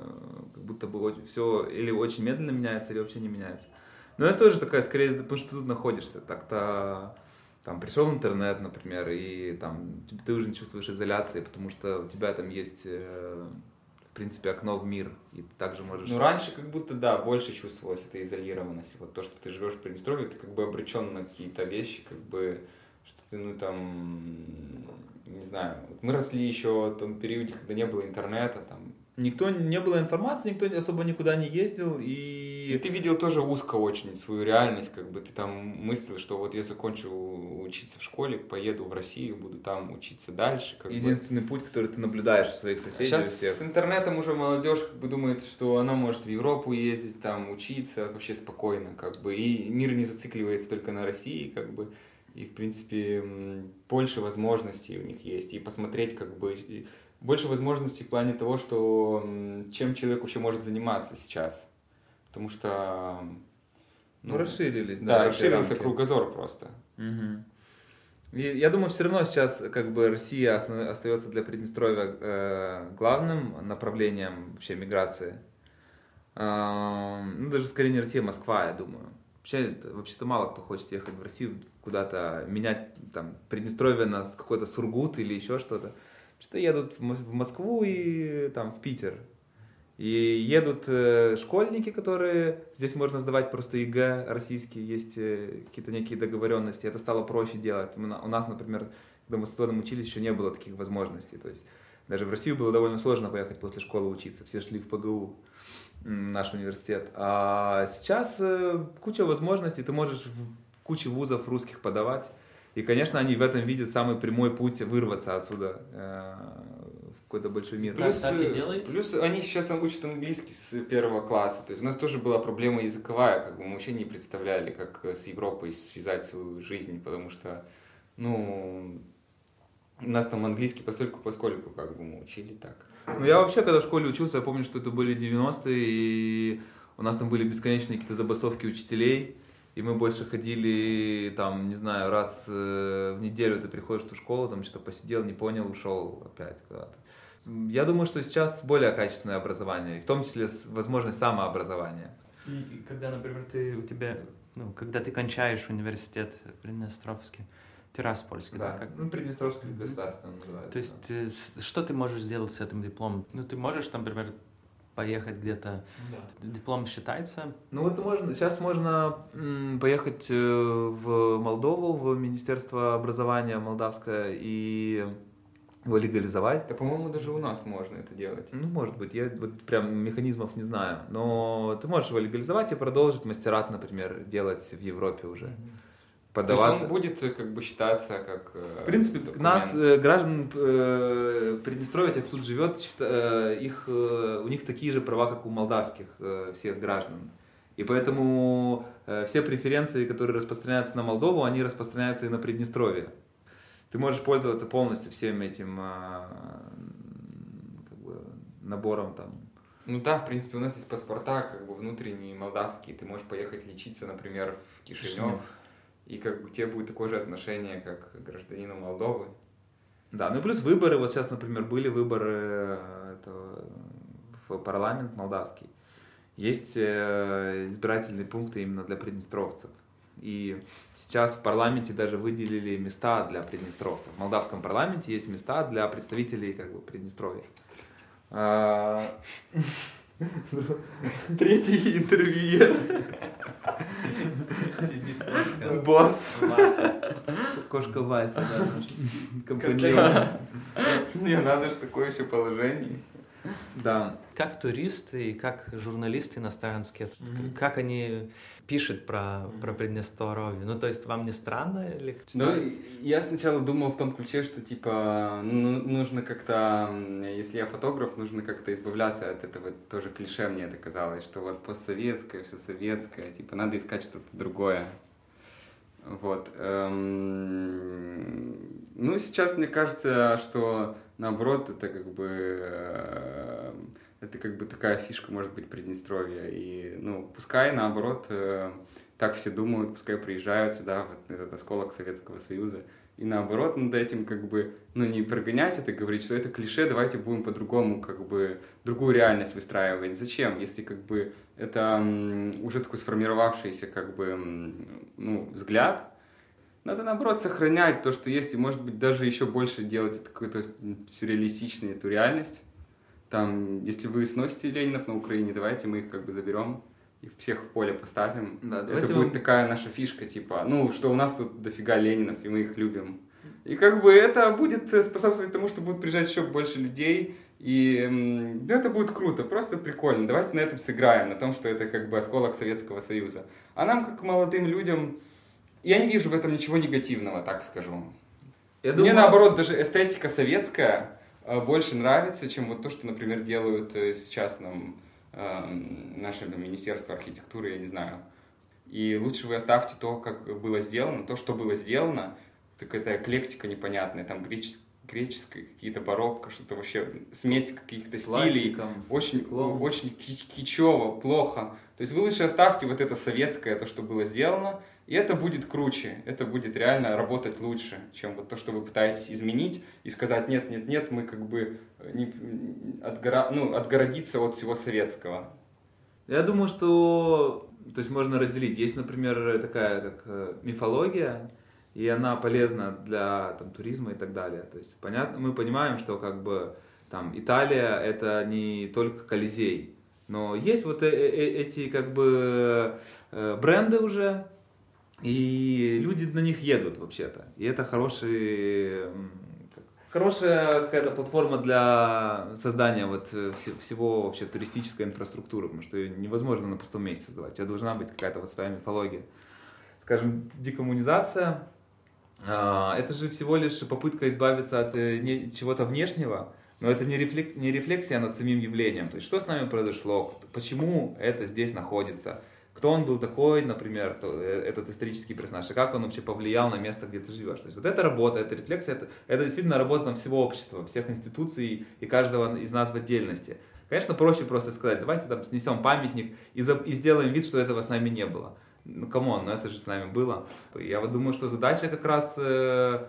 B: как будто бы все или очень медленно меняется, или вообще не меняется. Но это тоже такая, скорее, потому что ты тут находишься. Так-то там пришел интернет, например, и там ты уже не чувствуешь изоляции, потому что у тебя там есть, э, в принципе, окно в мир, и ты также можешь...
A: Ну, раньше как будто, да, больше чувствовалась эта изолированность. Вот то, что ты живешь в Приднестровье, ты как бы обречен на какие-то вещи, как бы, ну, там, не знаю. Мы росли еще в том периоде, когда не было интернета, там,
B: Никто, не было информации, никто особо никуда не ездил, и...
A: И ты видел тоже узко очень свою реальность, как бы ты там мыслил, что вот я закончу учиться в школе, поеду в Россию, буду там учиться дальше. Как бы.
B: Единственный путь, который ты наблюдаешь у своих соседей.
A: Сейчас
B: всех.
A: с интернетом уже молодежь как бы думает, что она может в Европу ездить, там учиться вообще спокойно, как бы, и мир не зацикливается только на России, как бы, и в принципе больше возможностей у них есть, и посмотреть как бы больше возможностей в плане того, что чем человек вообще может заниматься сейчас, потому что
B: Ну, расширились, да.
A: да, расширился
B: рамки.
A: кругозор просто.
B: Мгм. И я думаю, все равно сейчас как бы Россия остается для Приднестровья э, главным направлением вообще миграции. Эм, ну, даже скорее не Россия, а Москва, я думаю. Вообще, вообще-то мало кто хочет ехать в Россию куда-то, менять там Приднестровье на какой-то Сургут или еще что-то. Что едут в Мос- в Москву и там в Питер. И едут э, школьники, которые... Здесь можно сдавать просто ЕГЭ российские, есть э, какие-то некие договоренности. Это стало проще делать. Мы У нас, например, когда мы с Антоном учились, еще не было таких возможностей. То есть даже в Россию было довольно сложно поехать после школы учиться. Все шли в ПГУ, наш университет. А сейчас э, куча возможностей. Ты можешь в куче вузов русских подавать. И, конечно, они в этом видят самый прямой путь вырваться отсюда э, в какой-то большой мир.
A: Плюс,
F: так и
A: э, плюс они сейчас учат английский с первого класса. То есть у нас тоже была проблема языковая, как бы мы вообще не представляли, как с Европой связать свою жизнь, потому что, ну, у нас там английский постольку поскольку как бы мы учили так.
B: Ну, я вообще, когда в школе учился, я помню, что это были 90-е, и у нас там были бесконечные какие-то забастовки учителей, и мы больше ходили, там, не знаю, раз э, в неделю ты приходишь в ту школу, там что-то посидел, не понял, ушел опять куда-то. Я думаю, что сейчас более качественное образование, в том числе возможность самообразования.
F: И, когда, например, ты у тебя, ну, когда ты кончаешь университет Приднестровский, Тираспольский, да, как?
B: Ну, Приднестровский государство называется.
F: То есть э, с- что ты можешь сделать с этим дипломом? Ну, ты можешь, там, например, поехать где-то, диплом считается,
B: Ну вот можно, сейчас можно поехать э, в Молдову, в Министерство образования молдавское и его легализовать.
A: Да, по-моему, даже у нас можно это делать.
B: Ну, может быть, я вот прям механизмов не знаю. Но ты можешь его легализовать и продолжить мастерат, например, делать в Европе уже.
A: Есть
B: Подаваться.
A: он будет э, как бы считаться как э,
B: В принципе,
A: документ.
B: нас, э, граждан э, Приднестровья, тех, кто тут живет, счита- э, их, э, у них такие же права, как у молдавских э, всех граждан. И поэтому э, все преференции, которые распространяются на Молдову, они распространяются и на Приднестровье. Ты можешь пользоваться полностью всем этим э, как бы, набором там.
A: Ну да, в принципе, у нас есть паспорта, как бы внутренние молдавские. Ты можешь поехать лечиться, например, в Кишинев,
B: Кишинев.
A: И как бы у тебя будет такое же отношение, как к гражданину Молдовы.
B: Да, ну и плюс выборы. Вот сейчас, например, были выборы э, это, в парламент молдавский. Есть э, избирательные пункты именно для приднестровцев. И сейчас в парламенте даже выделили места для приднестровцев. В молдавском парламенте есть места для представителей как бы, Приднестровья. Третий интервьюер. Босс. Кошка Вайса, да, компаньон.
A: Не, надо же такое еще положение.
B: Да.
F: Как туристы и как журналисты иностранские,
B: Мгм.
F: как они пишут про, про Приднестровье? Ну, то есть вам не странно или?
A: Ну, я сначала думал в том ключе, что типа ну, нужно как-то, если я фотограф, нужно как-то избавляться от этого тоже клише, мне это казалось, что вот постсоветское, все советское, типа надо искать что-то другое. Вот. эм, Ну, сейчас мне кажется, что наоборот, это как бы э, это как бы такая фишка, может быть, Приднестровья. И, ну, пускай наоборот э, так все думают, пускай приезжают сюда, вот этот осколок Советского Союза. И наоборот, над этим как бы, ну, не прогонять это, говорить, что это клише, давайте будем по-другому, как бы, другую реальность выстраивать. Зачем, если как бы это уже такой сформировавшийся, как бы, ну, взгляд, надо, наоборот, сохранять то, что есть, и, может быть, даже еще больше делать м, сюрреалистичной эту реальность. Там, если вы сносите Ленинов на Украине, давайте мы их как бы заберем и всех в поле поставим.
B: Да,
A: это будет
B: мы-
A: такая наша фишка, типа, ну, что у нас тут дофига Ленинов, и мы их любим. И как бы это будет э, способствовать тому, что будут приезжать еще больше людей, и да, это будет круто, просто прикольно. Давайте на этом сыграем, на том, что это как бы осколок Советского Союза. А нам, как молодым людям, я не вижу в этом ничего негативного, так скажу.
B: Я
A: Мне
B: думаю-
A: наоборот даже эстетика советская э, больше нравится, чем вот то, что, например, делают э, сейчас нам э, наше там, Министерство архитектуры, я не знаю. И лучше вы оставьте то, как было сделано, то, что было сделано, так это эклектика непонятная, там гречес- греческая какие-то барокко, что-то вообще, смесь каких-то стилей, очень,
B: стеклом.
A: очень кич- кичево, плохо. То есть вы лучше оставьте вот это советское, то, что было сделано, и это будет круче, это будет реально работать лучше, чем вот то, что вы пытаетесь изменить и сказать, нет, нет, нет, мы как бы э, не, отгора, ну, отгородиться от всего советского.
B: Я думаю, что то есть можно разделить. Есть, например, такая как э, мифология, и она полезна для там, туризма и так далее. То есть понятно, мы понимаем, что как бы там Италия это не только Колизей, но есть вот э- э- эти как бы э, бренды уже, и люди на них едут вообще-то. И это хороший, хорошая какая-то платформа для создания вот э, все- всего вообще туристической инфраструктуры, потому что ее невозможно на пустом месте создавать. У тебя должна быть какая-то вот своя мифология. Скажем, декоммунизация, а, это же всего лишь попытка избавиться от э, чего-то внешнего, но это не, не рефлексия над самим явлением. То есть, что с нами произошло, почему это здесь находится, кто он был такой, например, то- э, этот исторический персонаж, и как он вообще повлиял на место, где ты живешь. То есть, вот эта работа, эта рефлексия, это, это действительно работа там, всего общества, всех институций и каждого из нас в отдельности. Конечно, проще просто сказать, давайте там снесем памятник и, за- и сделаем вид, что этого с нами не было. Ну, come on, ну это же с нами было. Я вот думаю, что задача как раз э,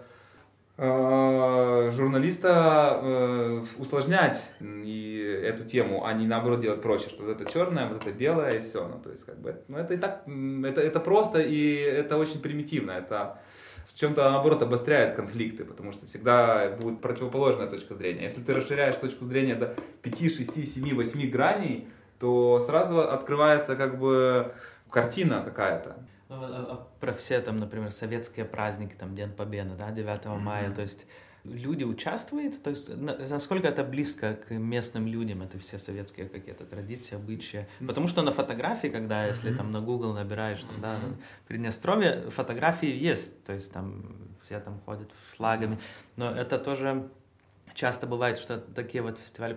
B: журналиста э, усложнять и эту тему, а не наоборот делать проще, что вот это черное, вот это белое и все. Ну, то есть, как бы, ну, это и так, это, это просто и это очень примитивно. Это в чем-то, наоборот, обостряет конфликты, потому что всегда будет противоположная точка зрения. Если ты расширяешь точку зрения до 5, 6, 7, 8 граней, то сразу открывается как бы картина какая-то.
F: Ну, а- а Про все там, например, советские праздники, там День Победы, да, 9 мая,
B: Мгм.
F: то есть люди участвуют, то есть на- насколько это близко к местным людям, это все советские какие-то традиции, обычаи. Потому что на фотографии, когда, если
B: Мгм.
F: там на Google набираешь, там, да,
B: Мгм.
F: Приднестровье, фотографии есть, то есть там все там ходят флагами, но это тоже часто бывает, что такие вот фестивали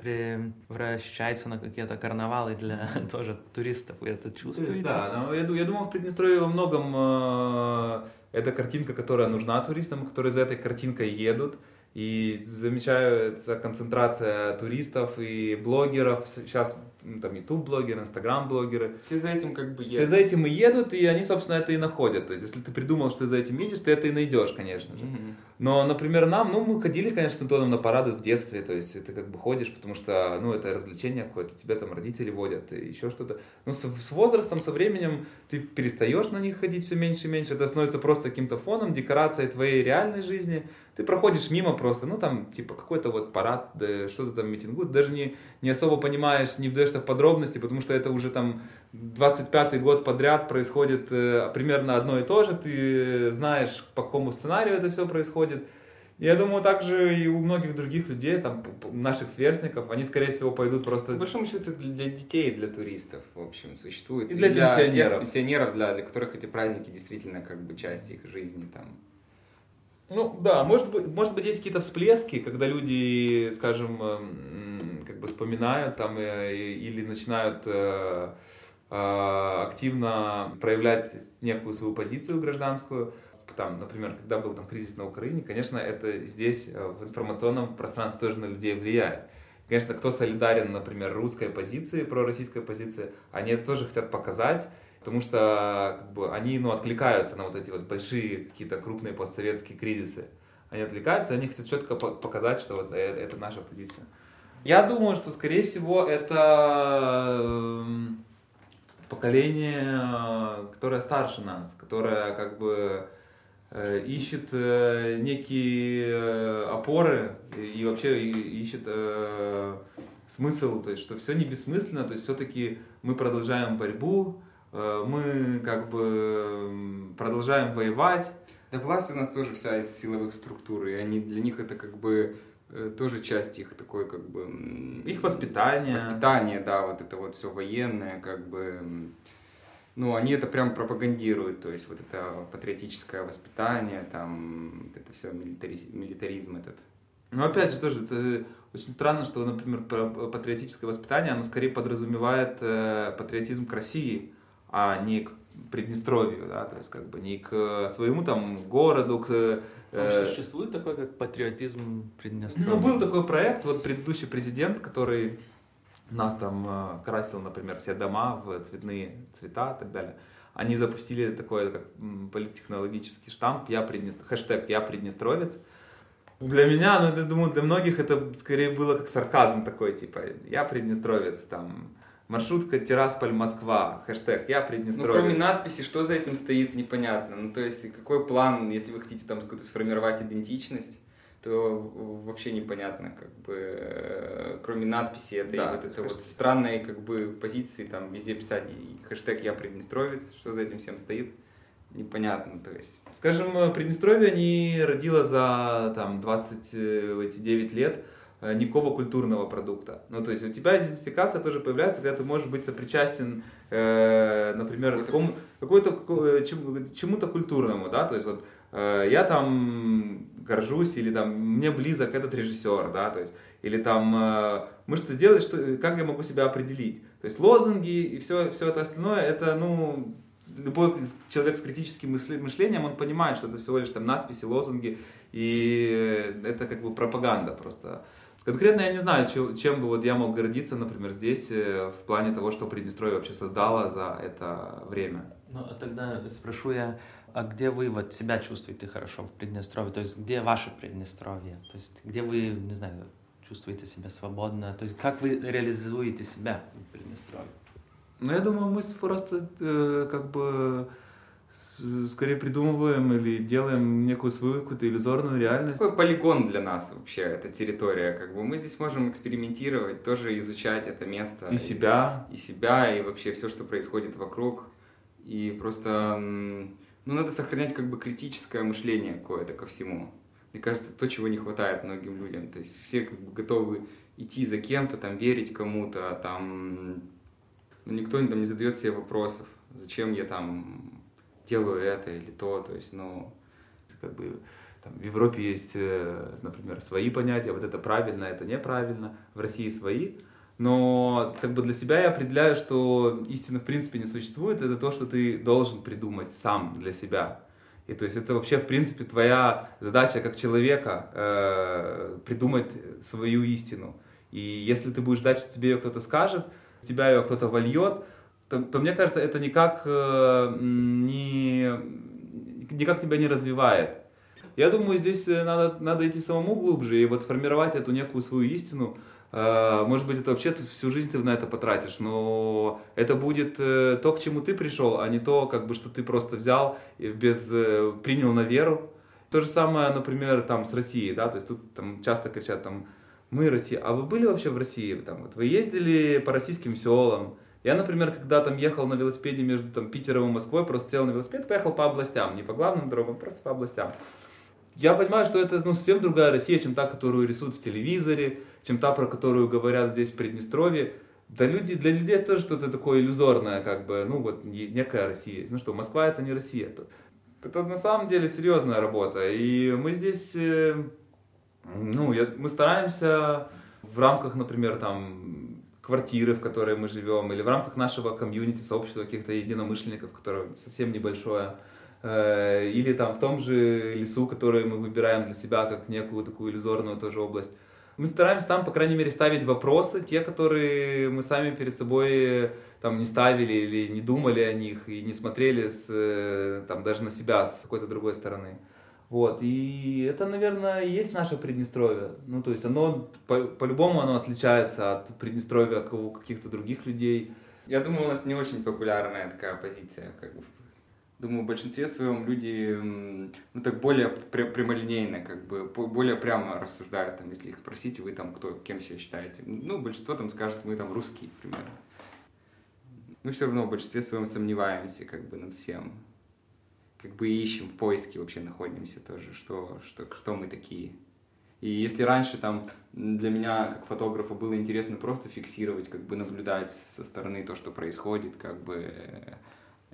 F: превращаются на какие-то карнавалы для тоже туристов, вы это чувствуете?
B: Да, но я, я думаю, в Приднестровье во многом э, это картинка, которая нужна туристам, которые за этой картинкой едут. И замечается концентрация туристов и блогеров. Сейчас м, там YouTube-блогеры, Instagram-блогеры.
A: Все за этим как бы
B: Все
A: едут.
B: за этим и едут, и они, собственно, это и находят. То есть, если ты придумал, что ты за этим едешь, ты это и найдешь, конечно же.
A: Мгм.
B: Но, например, нам, ну, мы ходили, конечно, с Антоном на парады в детстве, то есть ты как бы ходишь, потому что, ну, это развлечение какое-то, тебя там родители водят, и еще что-то. Ну, с, с возрастом, со временем ты перестаешь на них ходить все меньше и меньше, это становится просто каким-то фоном, декорацией твоей реальной жизни. Ты проходишь мимо просто, ну, там, типа, какой-то вот парад, да, что-то там митингует, даже не, не особо понимаешь, не вдаешься в подробности, потому что это уже там 25-й год подряд происходит э, примерно одно и то же, ты знаешь, по какому сценарию это все происходит, Я думаю, также и у многих других людей, там, наших сверстников, они, скорее всего, пойдут просто...
A: По большому счету, для детей, для туристов, в общем, существует.
B: И для, для пенсионеров.
A: Пенсионеров, для, для которых эти праздники действительно как бы часть их жизни там.
B: Ну, да, может быть, может быть, есть какие-то всплески, когда люди, скажем, как бы вспоминают там э, или начинают э, э, активно проявлять некую свою позицию гражданскую, там, например, когда был там кризис на Украине, конечно, это здесь э, в информационном пространстве тоже на людей влияет. Конечно, кто солидарен, например, русской позиции, пророссийской позиции, они это тоже хотят показать, потому что как бы, они ну, откликаются на вот эти вот большие какие-то крупные постсоветские кризисы. Они отвлекаются, они хотят четко показать, что вот это, это наша позиция. Я думаю, что, скорее всего, это эм, поколение, которое старше нас, которое как бы Э, ищет э, некие э, опоры и вообще ищет смысл, то есть что все не бессмысленно, то есть все-таки мы продолжаем борьбу, мы как бы продолжаем воевать.
A: Да власть у нас тоже вся из силовых структур, и они, для них это как бы тоже часть их такой как бы...
B: Их воспитания.
A: Воспитание, да, вот это вот все военное, как бы ну, они это прям пропагандируют, то есть вот это патриотическое воспитание, там, вот это все милитаризм, милитаризм этот.
B: Ну, опять же, тоже, это очень странно, что, например, патриотическое воспитание, оно скорее подразумевает э, патриотизм к России, а не к Приднестровью, да, то есть как бы не к своему там городу, к...
F: Э... Существует такой, как патриотизм Приднестровья?
B: Ну, был такой проект, вот предыдущий президент, который нас там э, красил, например, все дома в цветные цвета и так далее. Они запустили такой как политтехнологический штамп, я Приднестр... хэштег «Я Приднестровец». Для меня, ну, я думаю, для многих это скорее было как сарказм такой, типа, я Приднестровец, там, маршрутка Тирасполь-Москва, хэштег «Я Приднестровец».
A: Ну, кроме надписи, что за этим стоит, непонятно. Ну, то есть, какой план, если вы хотите там какую-то сформировать идентичность, то вообще непонятно, как бы, э, кроме надписи этой да, вот этой вот странной, как бы, позиции, там, везде писать хэштег «Я Приднестровец», что за этим всем стоит, непонятно, то есть.
B: Скажем, Приднестровье не родило за, там, 29 лет э, никакого культурного продукта. Ну, то есть у тебя идентификация тоже появляется, когда ты можешь быть сопричастен, э, например, какому, какой-то, чему-то культурному, да, то есть вот э, я там горжусь, или там мне близок этот режиссер, да, то есть, или там э, мы что сделали, что, как я могу себя определить. То есть лозунги и все, все это остальное, это, ну, любой человек с критическим мышлением, он понимает, что это всего лишь там надписи, лозунги, и это как бы пропаганда просто. Конкретно я не знаю, чем бы вот я мог гордиться, например, здесь, э, в плане того, что Приднестровье вообще создало за это время.
F: Ну, а тогда спрошу я, а где вы вот себя чувствуете хорошо в Приднестровье? То есть где ваше Приднестровье? То есть где вы, не знаю, чувствуете себя свободно? То есть как вы реализуете себя в Приднестровье?
B: Ну, я думаю, мы просто э, как бы скорее придумываем или делаем некую свою какую-то иллюзорную реальность.
A: Такой полигон для нас вообще, эта территория. Как бы мы здесь можем экспериментировать, тоже изучать это место.
B: И, и себя.
A: И себя, и вообще все, что происходит вокруг. И просто ну, надо сохранять как бы критическое мышление какое-то ко всему. Мне кажется, то, чего не хватает многим людям. То есть все как бы готовы идти за кем-то, там, верить кому-то, там, но никто там не задает себе вопросов, зачем я там делаю это или то, то есть, ну,
B: как бы там, в Европе есть, э, например, свои понятия, вот это правильно, это неправильно, в России свои, но как бы для себя я определяю, что истина в принципе не существует, это то, что ты должен придумать сам для себя. И то есть это вообще в принципе твоя задача как человека э, придумать свою истину. И если ты будешь ждать, что тебе ее кто-то скажет, тебя ее кто-то вольет, то, то мне кажется, это никак, э, не, никак тебя не развивает. Я думаю, здесь э, надо, надо идти самому глубже и вот формировать эту некую свою истину, Э, может быть, это вообще всю жизнь ты на это потратишь, но это будет э, то, к чему ты пришел, а не то, как бы, что ты просто взял и без, э, принял на веру. То же самое, например, там с Россией, да, то есть тут там часто кричат там, мы Россия, а вы были вообще в России? Там, вот, вы ездили по российским селам? Я, например, когда там ехал на велосипеде между там, Питером и Москвой, просто сел на велосипед, поехал по областям, не по главным дорогам, просто по областям. я понимаю, что это ну, совсем другая Россия, чем та, которую рисуют в телевизоре, чем та, про которую говорят здесь в Приднестровье. Да люди, для людей тоже что-то такое иллюзорное, как бы, ну вот некая Россия. Ну что, Москва это не Россия. Это, это на самом деле серьезная работа. И мы здесь, э, ну, я, мы стараемся в рамках, например, там, квартиры, в которой мы живем, или в рамках нашего комьюнити, сообщества каких-то единомышленников, которое совсем небольшое, э, или там в том же лесу, который мы выбираем для себя как некую такую иллюзорную тоже область, мы стараемся там, по крайней мере, ставить вопросы, те, которые мы сами перед собой там не ставили или не думали о них и не смотрели с, э, там, даже на себя с какой-то другой стороны. Вот, и это, наверное, и есть наше Приднестровье. Ну, то есть оно, по- по-любому оно отличается от Приднестровья у каких-то других людей.
A: Я думаю, у нас не очень популярная такая позиция, как бы думаю, в большинстве своем люди, ну, так более прямолинейно, как бы, более прямо рассуждают, там, если их спросите, вы там кто, кем себя считаете. Ну, большинство там скажет, мы там русские, примерно. Мы все равно в большинстве своем сомневаемся, как бы, над всем. Как бы ищем, в поиске вообще находимся тоже, что, что, кто мы такие. И если раньше там для меня, как фотографа, было интересно просто фиксировать, как бы наблюдать со стороны то, что происходит, как бы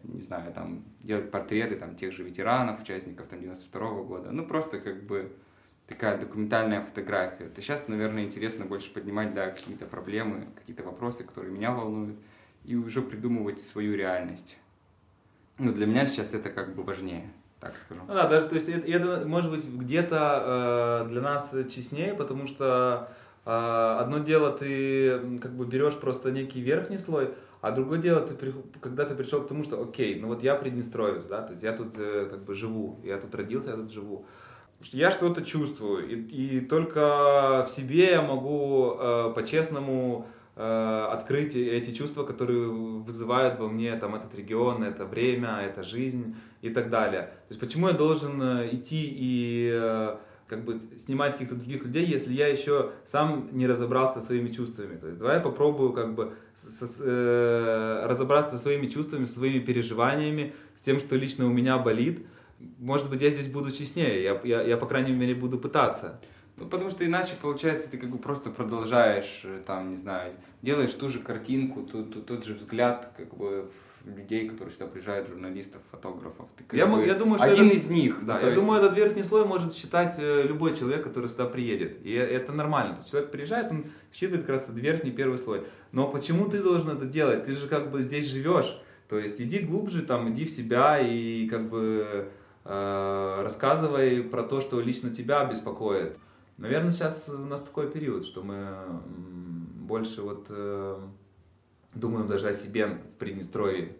A: не знаю, там, делать портреты там, тех же ветеранов, участников там, 92 -го года. Ну, просто как бы такая документальная фотография. То сейчас, наверное, интересно больше поднимать, да, какие-то проблемы, какие-то вопросы, которые меня волнуют, и уже придумывать свою реальность. Ну, для меня сейчас это как бы важнее, так скажу.
B: Ну да, даже, то есть это, это может быть где-то э, для нас честнее, потому что э, одно дело ты как бы берешь просто некий верхний слой, а другое дело, ты, когда ты пришел к тому, что окей, ну вот я приднестровец, да, то есть я тут э, как бы живу, я тут родился, я тут живу. Я что-то чувствую, и, и только в себе я могу э, по-честному открыть эти чувства, которые вызывают во мне там этот регион, это время, это жизнь и так далее. То есть почему я должен э, идти и э, как бы снимать каких-то других людей, если я еще сам не разобрался со своими чувствами. То есть давай я попробую как бы со, э, разобраться со своими чувствами, со своими переживаниями, с тем, что лично у меня болит. Может быть, я здесь буду честнее, я, я, я по крайней мере буду пытаться.
A: Ну, потому что иначе, получается, ты как бы просто продолжаешь, э, там, не знаю, делаешь ту же картинку, тот, тот, тот же взгляд, как бы, людей, которые сюда приезжают, журналистов, фотографов. Ты
B: я, я думаю, что
A: один
B: этот,
A: из них.
B: Да, я есть... думаю, этот верхний слой может считать э, любой человек, который сюда приедет. И это нормально. То есть человек приезжает, он считывает как раз этот верхний первый слой. Но почему ты должен это делать? Ты же как бы здесь живешь. То есть иди глубже, там, иди в себя и как бы э, рассказывай про то, что лично тебя беспокоит. Наверное, сейчас у нас такой период, что мы больше вот э, думаем даже о себе в Приднестровье.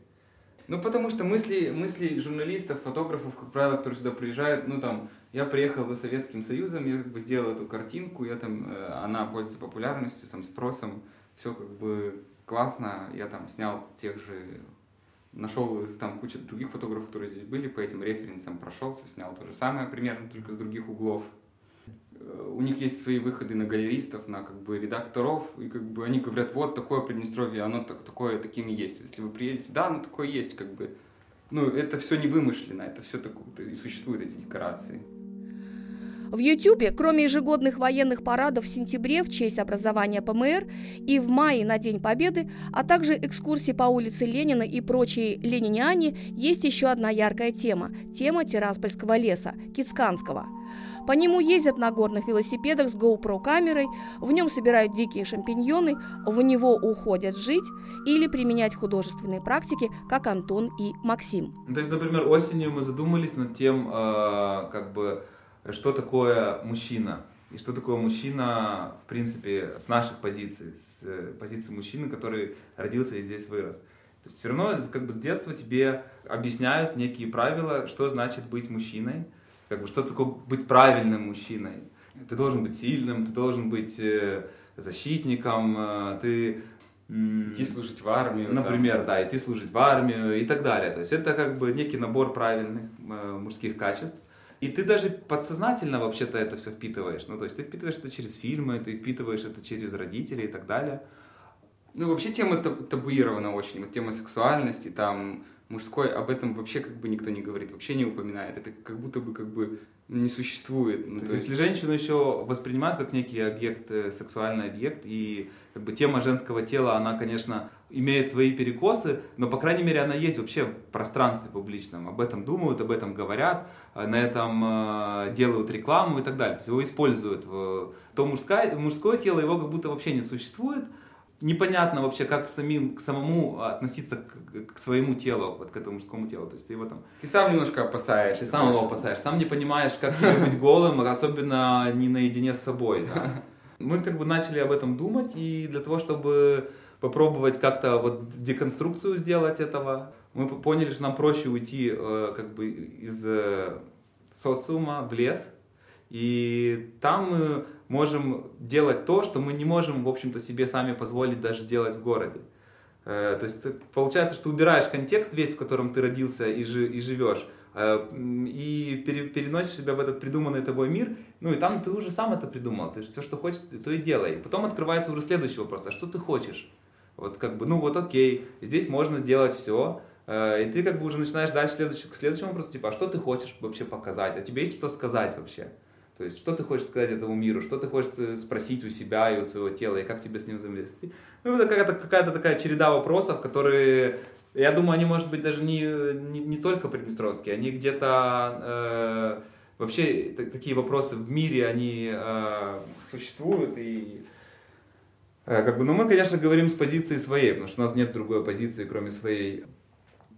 A: Ну, потому что мысли, мысли журналистов, фотографов, как правило, которые сюда приезжают, ну, там, я приехал за Советским Союзом, я как бы сделал эту картинку, я там, э, она пользуется популярностью, там, спросом, все как бы классно, я там снял тех же, нашел там кучу других фотографов, которые здесь были, по этим референсам прошелся, снял то же самое примерно, только с других углов у них есть свои выходы на галеристов, на как бы редакторов, и как бы они говорят, вот такое Приднестровье, оно так, такое таким и есть. Если вы приедете, да, оно такое есть, как бы. Ну, это все не вымышленно, это все такое, и существуют эти декорации.
E: В Ютьюбе, кроме ежегодных военных парадов в сентябре в честь образования ПМР и в мае на День Победы, а также экскурсии по улице Ленина и прочие лениниане, есть еще одна яркая тема – тема Тираспольского леса, Кицканского. По нему ездят на горных велосипедах с GoPro камерой, в нем собирают дикие шампиньоны, в него уходят жить или применять художественные практики, как Антон и Максим.
B: То есть, например, осенью мы задумались над тем, э, как бы что такое мужчина. И что такое мужчина, в принципе, с наших позиций, с э, позиции мужчины, который родился и здесь вырос. То есть все равно как бы с детства тебе объясняют некие правила, что значит быть мужчиной, как бы что такое быть правильным мужчиной. Ты должен быть сильным, ты должен быть э, защитником, э, ты
A: идти служить в армию.
B: Например, да. да, идти служить в армию и так далее. То есть это как бы некий набор правильных мужских качеств. И ты даже подсознательно вообще-то это все впитываешь. Ну, то есть ты впитываешь это через фильмы, ты впитываешь это через родителей и так далее.
A: Ну, вообще тема табуирована очень. Вот тема сексуальности, там, Мужской об этом вообще как бы никто не говорит, вообще не упоминает. Это как будто бы как бы не существует.
B: Ну, то, то есть, если женщину еще воспринимают как некий объект, э, сексуальный объект, и как бы тема женского тела, она, конечно, имеет свои перекосы, но, по крайней мере, она есть вообще в пространстве публичном. Об этом думают, об этом говорят, э, на этом э, делают рекламу и так далее. То есть его используют. То мужское, мужское тело, его как будто вообще не существует, непонятно вообще, как самим, к самому относиться к, к своему телу, вот к этому мужскому телу. То есть ты его там...
A: Ты сам немножко опасаешься.
B: Ты сам его опасаешься, сам не понимаешь, как быть голым, особенно не наедине с собой. Да. Мы как бы начали об этом думать, и для того, чтобы попробовать как-то вот деконструкцию сделать этого, мы поняли, что нам проще уйти э, как бы из э, социума в лес, и там мы можем делать то, что мы не можем, в общем-то, себе сами позволить даже делать в городе. Э, то есть получается, что убираешь контекст весь, в котором ты родился и, жи, и живешь, и пере, переносишь себя в этот придуманный тобой мир, ну и там ты уже сам это придумал, ты все, что хочешь, то и делай. И потом открывается уже следующий вопрос, а что ты хочешь? Вот как бы, ну вот окей, здесь можно сделать все, э, и ты как бы уже начинаешь дальше следующий, к следующему вопросу, типа, а что ты хочешь вообще показать? А тебе есть что сказать вообще? То есть, что ты хочешь сказать этому миру, что ты хочешь э, спросить у себя и у своего тела, и как тебе с ним взаимодействовать. Ну, это какая-то, какая-то такая череда вопросов, которые, я думаю, они, может быть, даже не, не, не только приднестровские, они где-то... Э, вообще, такие вопросы в мире, они э, существуют, и э, как бы, ну, мы, конечно, говорим с позиции своей, потому что у нас нет другой позиции, кроме своей.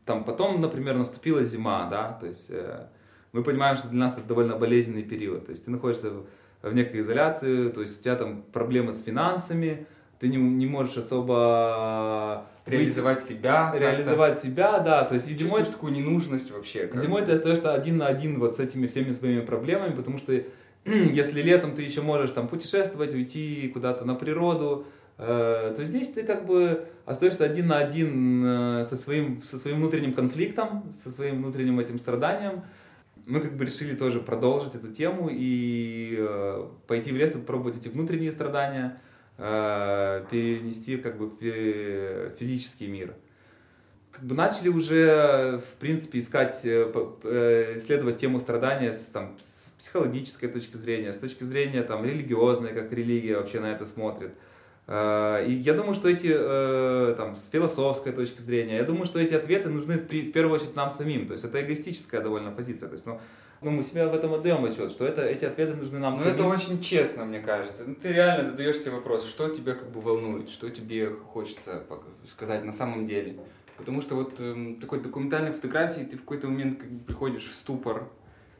B: Там потом, например, наступила зима, да, то есть... Э, мы понимаем, что для нас это довольно болезненный период. То есть ты находишься в некой изоляции, то есть у тебя там проблемы с финансами, ты не, не можешь особо
A: реализовать себя,
B: реализовать себя, да, то есть и
A: зимой такую ненужность вообще.
B: Зимой ты остаешься один на один вот с этими всеми своими проблемами, потому что если летом ты еще можешь там путешествовать, уйти куда-то на природу, э, то здесь ты как бы остаешься один на один э, со своим со своим внутренним конфликтом, со своим внутренним этим страданием. Мы как бы решили тоже продолжить эту тему и э, пойти в лес и попробовать эти внутренние страдания перенести как бы в физический мир. Как бы начали уже, в принципе, искать, э, э, исследовать тему страдания с, там, с психологической точки зрения, с точки зрения там, религиозной, как религия вообще на это смотрит. Э, и я думаю, что эти, э, там, с философской точки зрения, я думаю, что эти ответы нужны в, в первую очередь нам самим. То есть это эгоистическая довольно позиция. То есть, ну, ну, мы себя в этом отдаем отчет, что это, эти ответы нужны нам
A: ну,
B: самим.
A: это очень честно, мне кажется. Ну, ты реально задаешь себе вопрос, что тебя как бы волнует, что тебе хочется сказать на самом деле. Потому что вот э, такой документальной фотографии ты в какой-то момент как бы приходишь в ступор,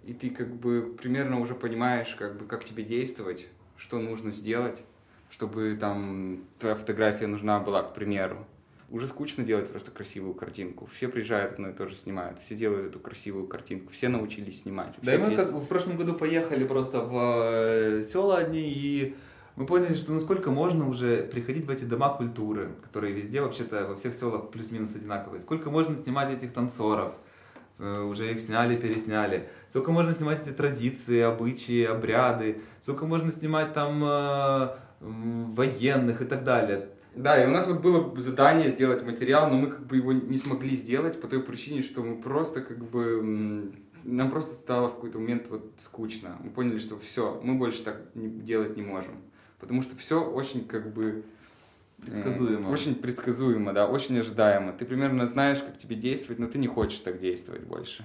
A: и ты как бы примерно уже понимаешь, как бы, как тебе действовать, что нужно сделать чтобы там твоя фотография нужна была, к примеру. Уже скучно делать просто красивую картинку. Все приезжают одно и то же снимают. Все делают эту красивую картинку. Все научились снимать.
B: Да, и мы есть... как в прошлом году поехали просто в э, села одни, и мы поняли, что ну сколько можно уже приходить в эти дома культуры, которые везде вообще-то во всех селах плюс-минус одинаковые. Сколько можно снимать этих танцоров, э, уже их сняли, пересняли. Сколько можно снимать эти традиции, обычаи, обряды. Сколько можно снимать там э, военных и так далее.
A: Да, и у нас вот было задание сделать материал, но мы как бы его не смогли сделать по той причине, что мы просто как бы нам просто стало в какой-то момент вот скучно. Мы поняли, что все, мы больше так делать не можем. Потому что все очень как бы
B: предсказуемо.
A: Очень предсказуемо, да, очень ожидаемо. Ты примерно знаешь, как тебе действовать, но ты не хочешь так действовать больше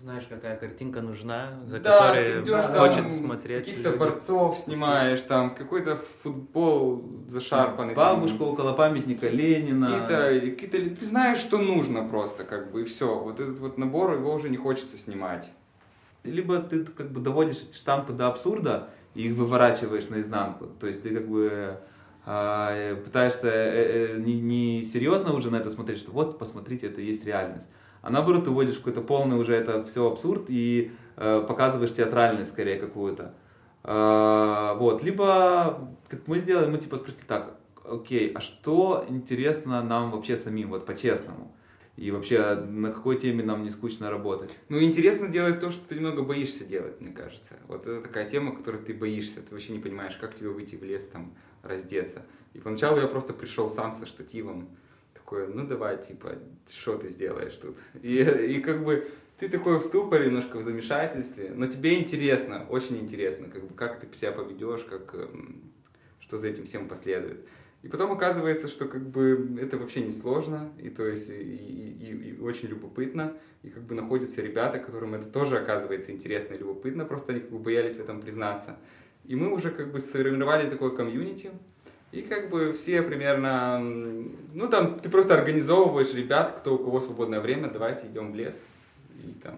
F: знаешь, какая картинка нужна, за
A: да,
F: которой
A: идешь,
F: хочет
A: там,
F: смотреть.
A: Каких-то борцов снимаешь, там какой-то футбол зашарпанный.
B: Бабушку
A: там,
B: около памятника Ленина.
A: Какие-то, какие-то, ты знаешь, что нужно просто, как бы, и все. Вот этот вот набор, его уже не хочется снимать.
B: Либо ты как бы доводишь эти штампы до абсурда и их выворачиваешь наизнанку. То есть ты как бы а, пытаешься э, э, не, не серьезно уже на это смотреть, что вот, посмотрите, это есть реальность а наоборот ты вводишь какой-то полный уже это все абсурд и э, показываешь театральность скорее какую-то. Э, вот, либо, как мы сделали, мы типа спросили так, окей, а что интересно нам вообще самим, вот по-честному? И вообще, на какой теме нам не скучно работать?
A: Ну, интересно делать то, что ты немного боишься делать, мне кажется. Вот это такая тема, которой ты боишься. Ты вообще не понимаешь, как тебе выйти в лес, там, раздеться. И поначалу я просто пришел сам со штативом, такой, ну давай, типа, что ты сделаешь тут? И, и как бы ты такой в ступоре, немножко в замешательстве, но тебе интересно, очень интересно, как бы, как ты себя поведешь, как, эм, что за этим всем последует. И потом оказывается, что как бы это вообще не сложно, и то есть и, и, и очень любопытно, и как бы находятся ребята, которым это тоже оказывается интересно и любопытно, просто они как бы боялись в этом признаться. И мы уже как бы сформировали такое комьюнити, и как бы все примерно, ну там ты просто организовываешь ребят, кто у кого свободное время, давайте идем в лес и там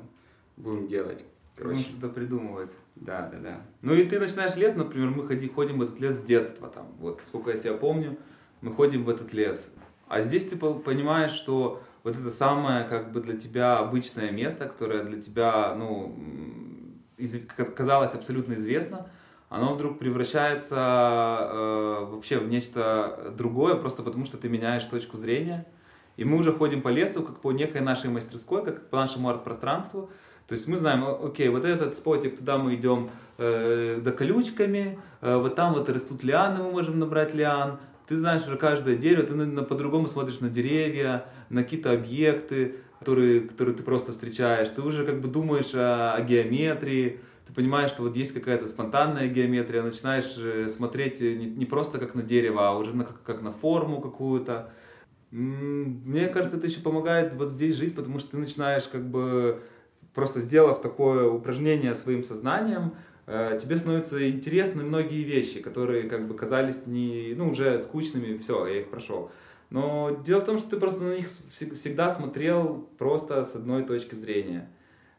A: будем делать.
B: Короче, что-то придумывать.
A: Да, да, да.
B: Ну и ты начинаешь лес, например, мы ходи, ходим в этот лес с детства, там, вот, сколько я себя помню, мы ходим в этот лес. А здесь ты понимаешь, что вот это самое, как бы для тебя обычное место, которое для тебя, ну, из, казалось абсолютно известно, оно вдруг превращается э, вообще в нечто другое, просто потому что ты меняешь точку зрения. И мы уже ходим по лесу, как по некой нашей мастерской, как по нашему арт-пространству, то есть мы знаем, окей, вот этот спотик, туда мы идем э, до колючками, э, вот там вот растут лианы, мы можем набрать лиан. Ты знаешь уже каждое дерево, ты на, по-другому смотришь на деревья, на какие-то объекты, которые, которые ты просто встречаешь. Ты уже как бы думаешь о, о геометрии, ты понимаешь, что вот есть какая-то спонтанная геометрия, начинаешь э, смотреть не, не просто как на дерево, а уже на, как, как на форму какую-то. Мне кажется, это еще помогает вот здесь жить, потому что ты начинаешь как бы просто сделав такое упражнение своим сознанием, э, тебе становятся интересны многие вещи, которые как бы казались не, ну, уже скучными, все, я их прошел. Но дело в том, что ты просто на них всегда смотрел просто с одной точки зрения.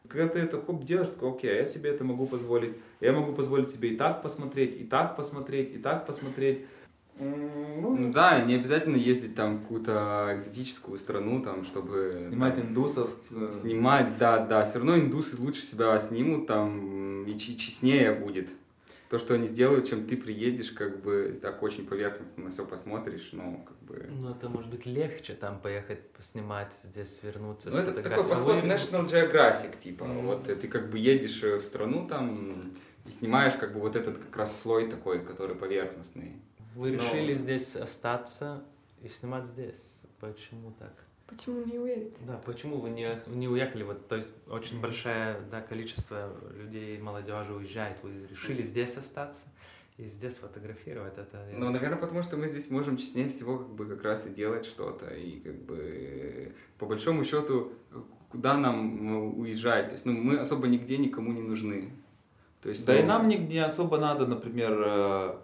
B: Когда ты это хоп делаешь, такой, окей, я себе это могу позволить. Я могу позволить себе и так посмотреть, и так посмотреть, и так посмотреть.
A: Ну, да, не обязательно ездить там в какую-то экзотическую страну, там, чтобы...
B: Снимать там, индусов.
A: Снимать, да, да. Все равно индусы лучше себя снимут, там, и честнее будет. То, что они сделают, чем ты приедешь, как бы, так очень поверхностно на все посмотришь, но как бы...
F: Ну, это может быть легче там поехать поснимать, здесь вернуться,
A: Ну, это такой подход National Geographic, типа. Mm-hmm. Вот ты как бы едешь в страну там и снимаешь как бы вот этот как раз слой такой, который поверхностный.
F: Вы решили Но... здесь остаться и снимать здесь. Почему так?
K: Почему не уедете?
F: Да, почему вы не, не уехали? Вот, то есть очень большое да, количество людей, молодежи уезжает. Вы решили здесь остаться и здесь фотографировать это?
A: Ну, наверное, потому что мы здесь можем честнее всего как бы как раз и делать что-то. И как бы по большому счету, куда нам уезжать? То есть, ну, мы особо нигде никому не нужны.
B: То есть, да ну... и нам не, не особо надо, например, э,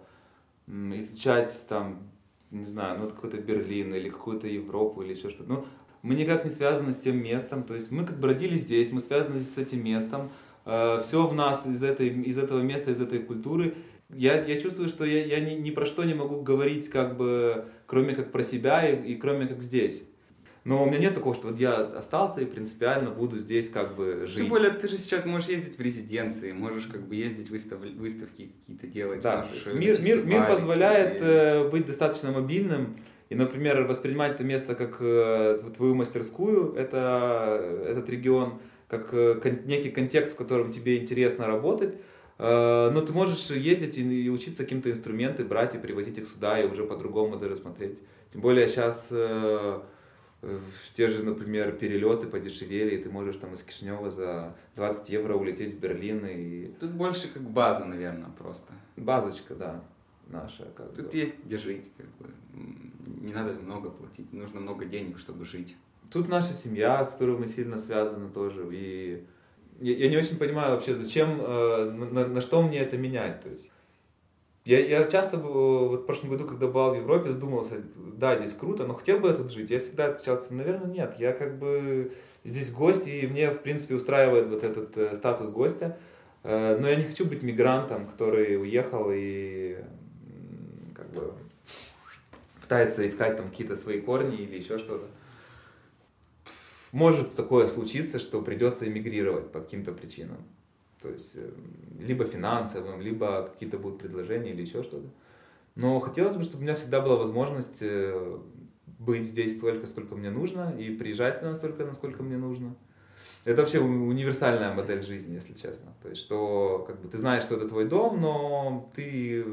B: изучать там, не знаю, ну, какой-то Берлин или какую-то Европу или еще что-то. Ну, мы никак не связаны с тем местом, то есть мы как бы родились здесь, мы связаны с этим местом, э, все в нас из, этой, из этого места, из этой культуры. Я, я чувствую, что я, я ни, ни про что не могу говорить, как бы, кроме как про себя и, и кроме как здесь. Но у меня нет такого, что вот я остался и принципиально буду здесь как бы жить.
A: Тем более ты же сейчас можешь ездить в резиденции, можешь как бы ездить выстав... выставки какие-то делать.
B: Да, мир, мир, мир позволяет э, быть достаточно мобильным. И, например, воспринимать это место как э, твою мастерскую, это, этот регион, как э, некий контекст, в котором тебе интересно работать. Э, но ты можешь ездить и, учиться каким-то инструменты, брать и привозить их сюда, и уже по-другому даже смотреть. Тем более сейчас... Э, те же, например, перелеты подешевели, и ты можешь там из Кишинева за 20 евро улететь в Берлин. И...
A: Тут больше как база, наверное, просто.
B: Базочка, да, наша.
A: Как Тут бы. есть где жить, как бы. Не надо много платить, нужно много денег, чтобы жить.
B: Тут наша семья, с которой мы сильно связаны тоже, и я, я не очень понимаю вообще, зачем, э, на, на что мне это менять, то есть я, я часто, вот в прошлом году, когда был в Европе, задумался, да, здесь круто, но хотел бы я тут жить? Я всегда отвечал, наверное, нет. Я как бы здесь гость, и мне, в принципе, устраивает вот этот э, статус гостя. Э, но я не хочу быть мигрантом, который уехал и как бы пытается искать там какие-то свои корни или еще что-то. Может такое случиться, что придется эмигрировать по каким-то причинам. То есть э, либо финансовым, либо какие-то будут предложения или еще что-то. Но хотелось бы, чтобы у меня всегда была возможность э, быть здесь столько, сколько мне нужно, и приезжать сюда настолько, насколько мне нужно. Это вообще универсальная модель жизни, если честно. То есть, что как бы, ты знаешь, что это твой дом, но ты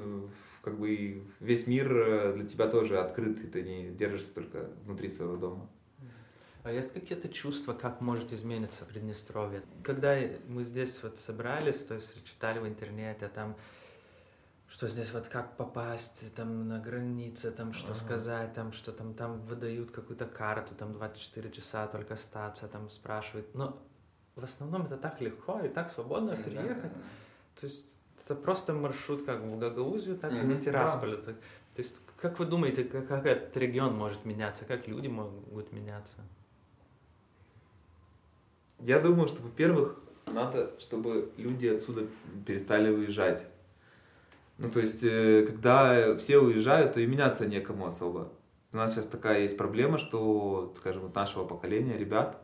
B: как бы весь мир э, для тебя тоже открыт, и ты не держишься только внутри своего дома.
F: А есть какие-то чувства, как может измениться Приднестровье? Когда мы здесь вот собрались, то есть читали в интернете, там что здесь вот как попасть там на границе, там что ага. сказать, там что там, там выдают какую-то карту, там 24 часа только остаться, там спрашивают. Но в основном это так легко и так свободно приехать. Да, да, да. То есть это просто маршрут как в Гагаузию, так и на Тирасполе. Да. То есть как вы думаете, как, как этот регион может меняться, как люди могут меняться?
B: Я думаю, что, во-первых, надо, чтобы люди отсюда перестали уезжать. Ну, то есть, э, когда все уезжают, то и меняться некому особо. У нас сейчас такая есть проблема, что, скажем, от нашего поколения ребят,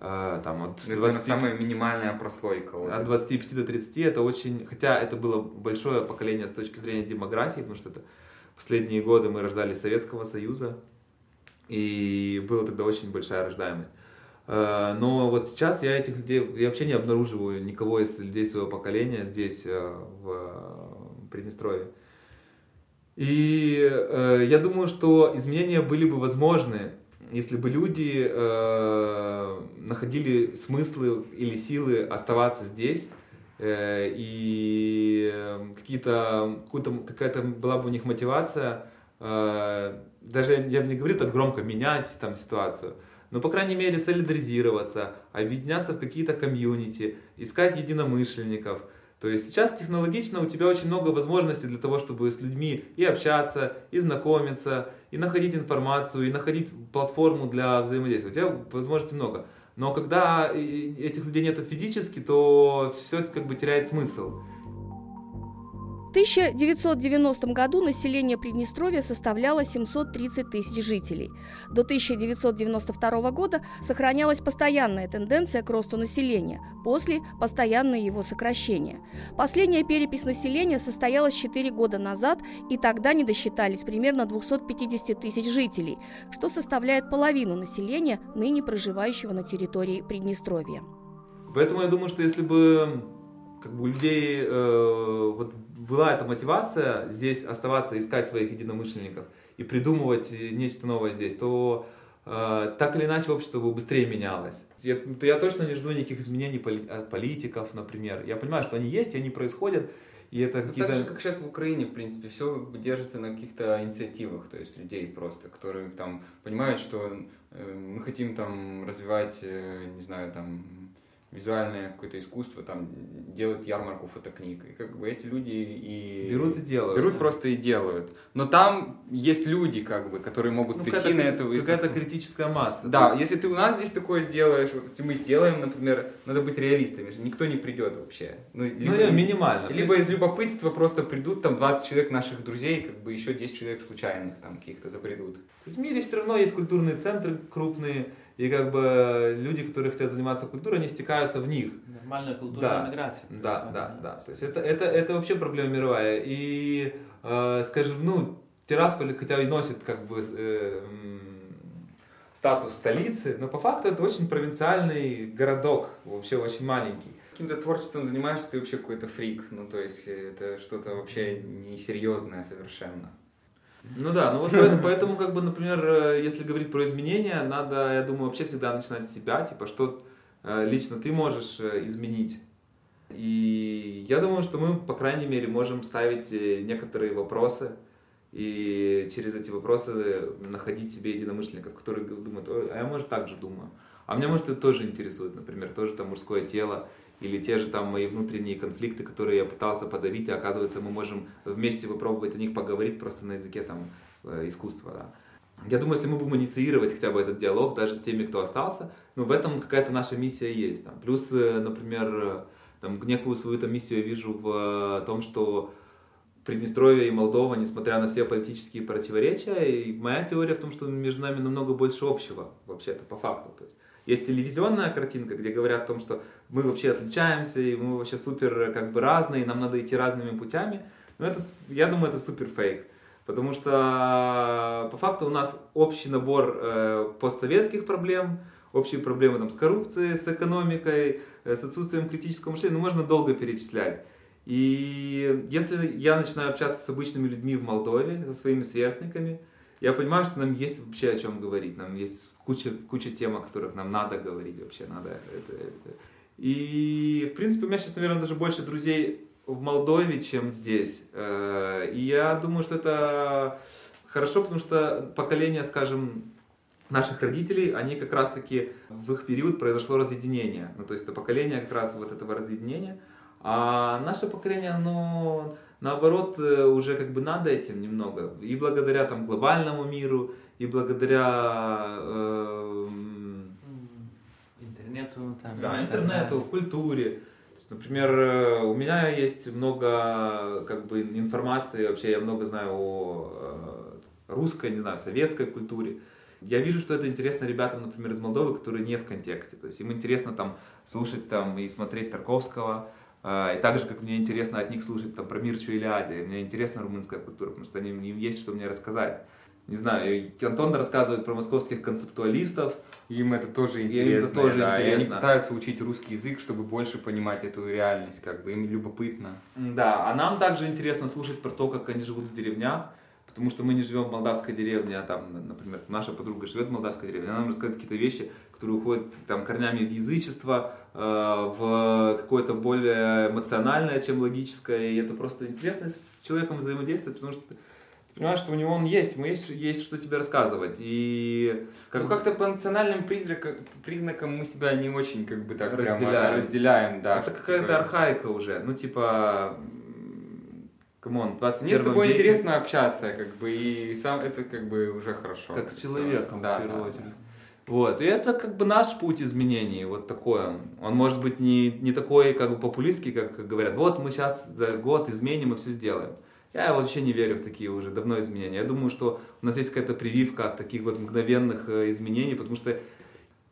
B: там от
A: это, 20... самая минимальная прослойка. Вот
B: от 25 до 30 это очень... Хотя это было большое поколение с точки зрения демографии, потому что это последние годы мы рождались Советского Союза, и была тогда очень большая рождаемость. Э, но вот сейчас я этих людей, я вообще не обнаруживаю никого из людей своего поколения здесь, в Приднестровье. И э, я думаю, что изменения были бы возможны, если бы люди э, находили смыслы или силы оставаться здесь, э, и какие-то, какая-то была бы у них мотивация, э, даже я не говорю так громко, менять там ситуацию, но, по крайней мере, солидаризироваться, объединяться в какие-то комьюнити, искать единомышленников – то есть сейчас технологично у тебя очень много возможностей для того, чтобы с людьми и общаться, и знакомиться, и находить информацию, и находить платформу для взаимодействия. У тебя возможностей много. Но когда этих людей нету физически, то все это как бы теряет смысл.
E: В 1990 году население Приднестровья составляло 730 тысяч жителей. До 1992 года сохранялась постоянная тенденция к росту населения, после – постоянное его сокращение. Последняя перепись населения состоялась 4 года назад, и тогда не досчитались примерно 250 тысяч жителей, что составляет половину населения, ныне проживающего на территории Приднестровья.
B: Поэтому я думаю, что если бы как бы у людей э, вот была эта мотивация здесь оставаться, искать своих единомышленников и придумывать нечто новое здесь, то э, так или иначе общество бы быстрее менялось. Я, то я точно не жду никаких изменений поли, от политиков, например. Я понимаю, что они есть, и они происходят, и это
A: ну,
B: какие-то...
A: Так же, как сейчас в Украине, в принципе, все держится на каких-то инициативах, то есть людей просто, которые там понимают, что э, мы хотим там развивать, э, не знаю, там визуальное какое-то искусство, там делают ярмарку фотокниг. И как бы эти люди и...
B: Берут и делают.
A: Берут просто и делают. Но там есть люди, как бы, которые могут ну, прийти на это
B: выставку. Какая-то критическая масса.
A: Да, есть... если ты у нас здесь такое сделаешь, вот если мы сделаем, например, надо быть реалистами, никто не придет вообще.
B: Ну, либо, ну минимально.
A: Либо из любопытства просто придут там 20 человек наших друзей, как бы еще 10 человек случайных там каких-то забредут.
B: В мире все равно есть культурные центры крупные, и как бы люди, которые хотят заниматься культурой, они стекаются в них.
F: Нормальная культурная да. миграция.
B: Да, да, да. То есть это, это, это вообще проблема мировая. И, э, скажем, ну, Тирасполь, хотя и носит как бы э, статус столицы, но по факту это очень провинциальный городок, вообще очень маленький.
A: Каким-то творчеством занимаешься, ты вообще какой-то фрик, ну то есть это что-то вообще несерьезное совершенно.
B: Ну да, ну вот поэтому, как бы, например, э, если говорить про изменения, надо, я думаю, вообще всегда начинать с себя, типа, что э, лично ты можешь э, изменить. И я думаю, что мы, по крайней мере, можем ставить некоторые вопросы и через эти вопросы находить себе единомышленников, которые думают, а я, может, так же думаю. А меня, может, это тоже интересует, например, тоже там мужское тело, или те же там мои внутренние конфликты, которые я пытался подавить, и оказывается мы можем вместе попробовать о них поговорить просто на языке там э, искусства. Да. Я думаю, если мы будем инициировать хотя бы этот диалог даже с теми, кто остался, ну в этом какая-то наша миссия есть. Там. Плюс, э, например, там, некую свою там, миссию я вижу в том, что Приднестровье и Молдова, несмотря на все политические противоречия, и моя теория в том, что между нами намного больше общего, вообще-то, по факту. То есть, есть телевизионная картинка, где говорят о том, что мы вообще отличаемся, и мы вообще супер как бы разные, и нам надо идти разными путями. Но это, я думаю, это супер фейк. Потому что по факту у нас общий набор э, постсоветских проблем, общие проблемы там, с коррупцией, с экономикой, э, с отсутствием критического мышления, ну можно долго перечислять. И если я начинаю общаться с обычными людьми в Молдове, со своими сверстниками, я понимаю, что нам есть вообще о чем говорить, нам есть куча, куча тем, о которых нам надо говорить вообще, надо это, это. И, в принципе, у меня сейчас, наверное, даже больше друзей в Молдове, чем здесь. Э, и я думаю, что это хорошо, потому что поколение, скажем, наших родителей, они как раз-таки в их период произошло разъединение. Ну, то есть это поколение как раз вот этого разъединения. А наше поколение, оно наоборот э, уже как бы надо этим немного. И благодаря там глобальному миру, и благодаря э,
F: интернету, там,
B: да, интернету, культуре. Например, э, у меня есть много как бы информации, вообще я много знаю о э, русской, не знаю, советской культуре. Я вижу, что это интересно ребятам, например, из Молдовы, которые не в контексте. То есть им интересно там слушать там и смотреть Тарковского, и так же, как мне интересно от них слушать там про Мирчу Илиаде, мне интересна румынская культура, потому что они, им есть что мне рассказать не знаю, Антон рассказывает про московских концептуалистов.
A: Им это тоже интересно. Им это тоже да, интересно. И они пытаются учить русский язык, чтобы больше понимать эту реальность, как бы им любопытно.
B: Да, а нам также интересно слушать про то, как они живут в деревнях, потому что мы не живем в молдавской деревне, а там, например, наша подруга живет в молдавской деревне, она нам рассказывает какие-то вещи, которые уходят там корнями в язычество, э, в какое-то более эмоциональное, чем логическое, и это просто интересно с человеком взаимодействовать, потому что понимаешь, что у него он есть, ему есть, есть что тебе рассказывать. И
A: как... Ну, как-то по национальным признакам, признакам мы себя не очень как бы так разделяем. разделяем да,
B: Это какая-то такое... архаика уже. Ну, типа, come on, 21
A: Мне с тобой веке... интересно общаться, как бы, и сам это как бы уже хорошо.
B: Как с человеком, да, первую да. Вот, и это как бы наш путь изменений, вот такой он. Он может быть не, не такой как бы популистский, как говорят, вот мы сейчас за год изменим и все сделаем. Я вообще не верю в такие уже давно изменения. Я думаю, что у нас есть какая-то прививка от таких вот мгновенных э, изменений, потому что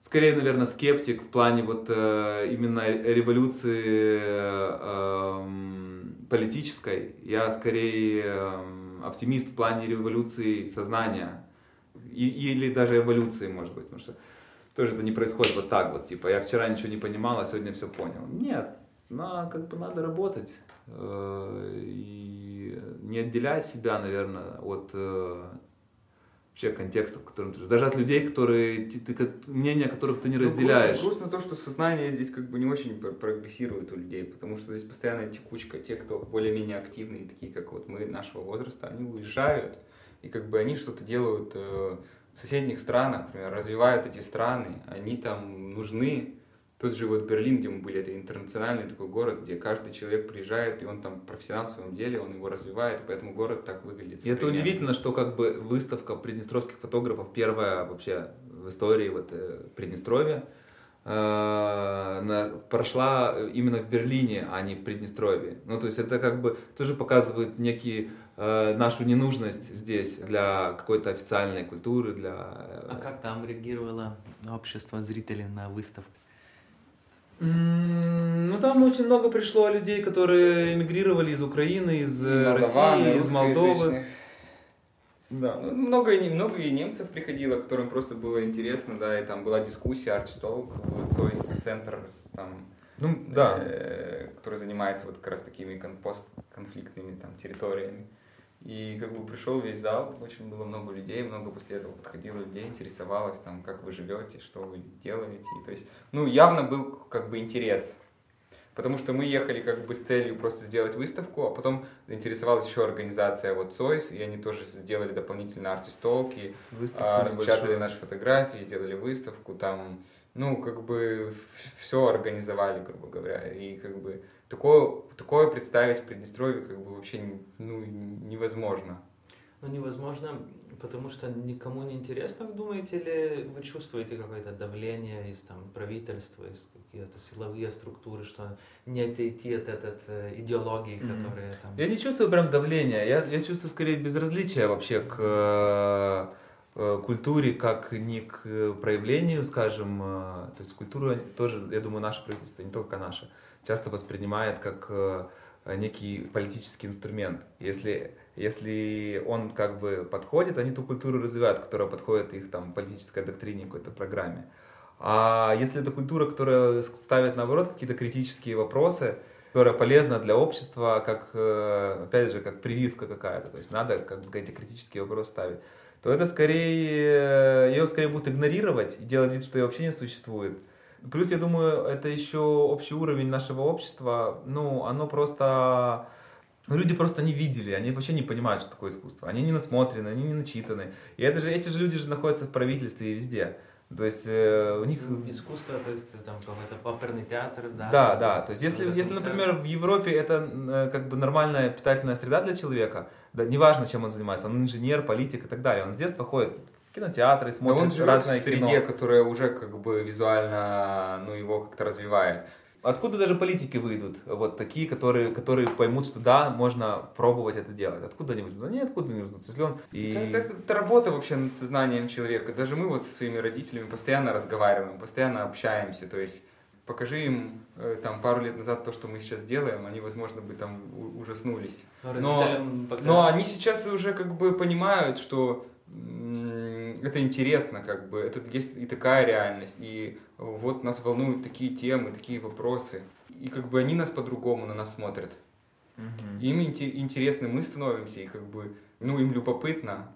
B: скорее, наверное, скептик в плане вот э, именно революции э, политической. Я скорее оптимист в плане революции сознания. И, или даже эволюции, может быть, потому что тоже это не происходит вот так вот, типа, я вчера ничего не понимал, а сегодня все понял. Нет, но как бы надо работать. И не отделяя себя, наверное, от э, вообще контекста, в котором ты Даже от людей, которые, ты, ты, мнения которых ты не ну, разделяешь.
A: Грустно, грустно то, что сознание здесь как бы не очень прогрессирует у людей, потому что здесь постоянная текучка. Те, кто более-менее активные, такие как вот мы нашего возраста, они уезжают, и как бы они что-то делают э, в соседних странах, например, развивают эти страны, они там нужны, тот же вот Берлин, где мы были, это интернациональный такой город, где каждый человек приезжает, и он там профессионал в своем деле, он его развивает, поэтому город так выглядит.
B: И это удивительно, что как бы выставка приднестровских фотографов, первая вообще в истории вот э, Приднестровья, э, прошла именно в Берлине, а не в Приднестровье. Ну, то есть это как бы тоже показывает некий э, нашу ненужность здесь для какой-то официальной культуры, для...
F: А как там реагировало общество зрителей на выставку?
B: Ну, там очень много пришло людей, которые эмигрировали из Украины, из э, России, из Молдовы.
A: Да. Ну, много, и, много и немцев приходило, которым просто было интересно, да, и там была дискуссия, артистолог, Цойс центр, там,
B: ну, да.
A: э, который занимается вот как раз такими постконфликтными там территориями. И как бы пришел весь зал, очень было много людей, много после этого подходило людей, интересовалось там, как вы живете, что вы делаете. И, то есть, ну, явно был как бы интерес. Потому что мы ехали как бы с целью просто сделать выставку, а потом заинтересовалась еще организация вот Сойс, и они тоже сделали дополнительно артистолки, а, распечатали наши фотографии, сделали выставку, там, ну, как бы все организовали, грубо говоря, и как бы такое, такое представить в Приднестровье как бы вообще ну, невозможно.
F: Ну, невозможно, потому что никому не интересно, вы думаете, или вы чувствуете какое-то давление из там, правительства, из какие-то силовые структуры, что не отойти от этой э, идеологии, mm-hmm. которая там...
B: Я не чувствую прям давления, я, я чувствую скорее безразличие вообще к э, э культуре, как не к проявлению, скажем, э, то есть культура тоже, я думаю, наше правительство, не только наше, часто воспринимает как э, некий политический инструмент. Если, если он как бы подходит, они ту культуру развивают, которая подходит их там политической доктрине, какой-то программе. А если это культура, которая ставит наоборот какие-то критические вопросы, которая полезна для общества, как, э, опять же, как прививка какая-то, то есть надо как бы эти критические вопросы ставить, то это скорее, ее скорее будут игнорировать и делать вид, что ее вообще не существует. Плюс, я думаю, это еще общий уровень нашего общества, ну, оно просто ну, люди просто не видели, они вообще не понимают, что такое искусство. Они не насмотрены, они не начитаны. И это же, эти же люди же находятся в правительстве и везде. То есть э, у них...
F: Искусство, то есть там какой-то оперный театр, да?
B: Да, да. То есть если, если например, в Европе это э, как бы нормальная питательная среда для человека, да, неважно, чем он занимается, он инженер, политик и так далее, он с детства ходит в кинотеатры, смотрит
A: да он живет
B: разное
A: в среде,
B: кино.
A: которая уже как бы визуально, ну, его как-то развивает.
B: Откуда даже политики выйдут, вот такие, которые, которые поймут, что да, можно пробовать это делать. Откуда они возьмут? Они откуда не возьмутся, если он... И...
A: Это, это, это работа вообще над сознанием человека. Даже мы вот со своими родителями постоянно разговариваем, постоянно общаемся. То есть покажи им э, там пару лет назад то, что мы сейчас делаем, они, возможно, бы там у- ужаснулись. Но, но они сейчас уже как бы понимают, что м, это интересно, как бы, это есть и такая реальность, и вот нас волнуют такие темы, такие вопросы, и как бы они нас по-другому на нас смотрят. Им инте- интересны мы становимся, и как бы, ну, им любопытно.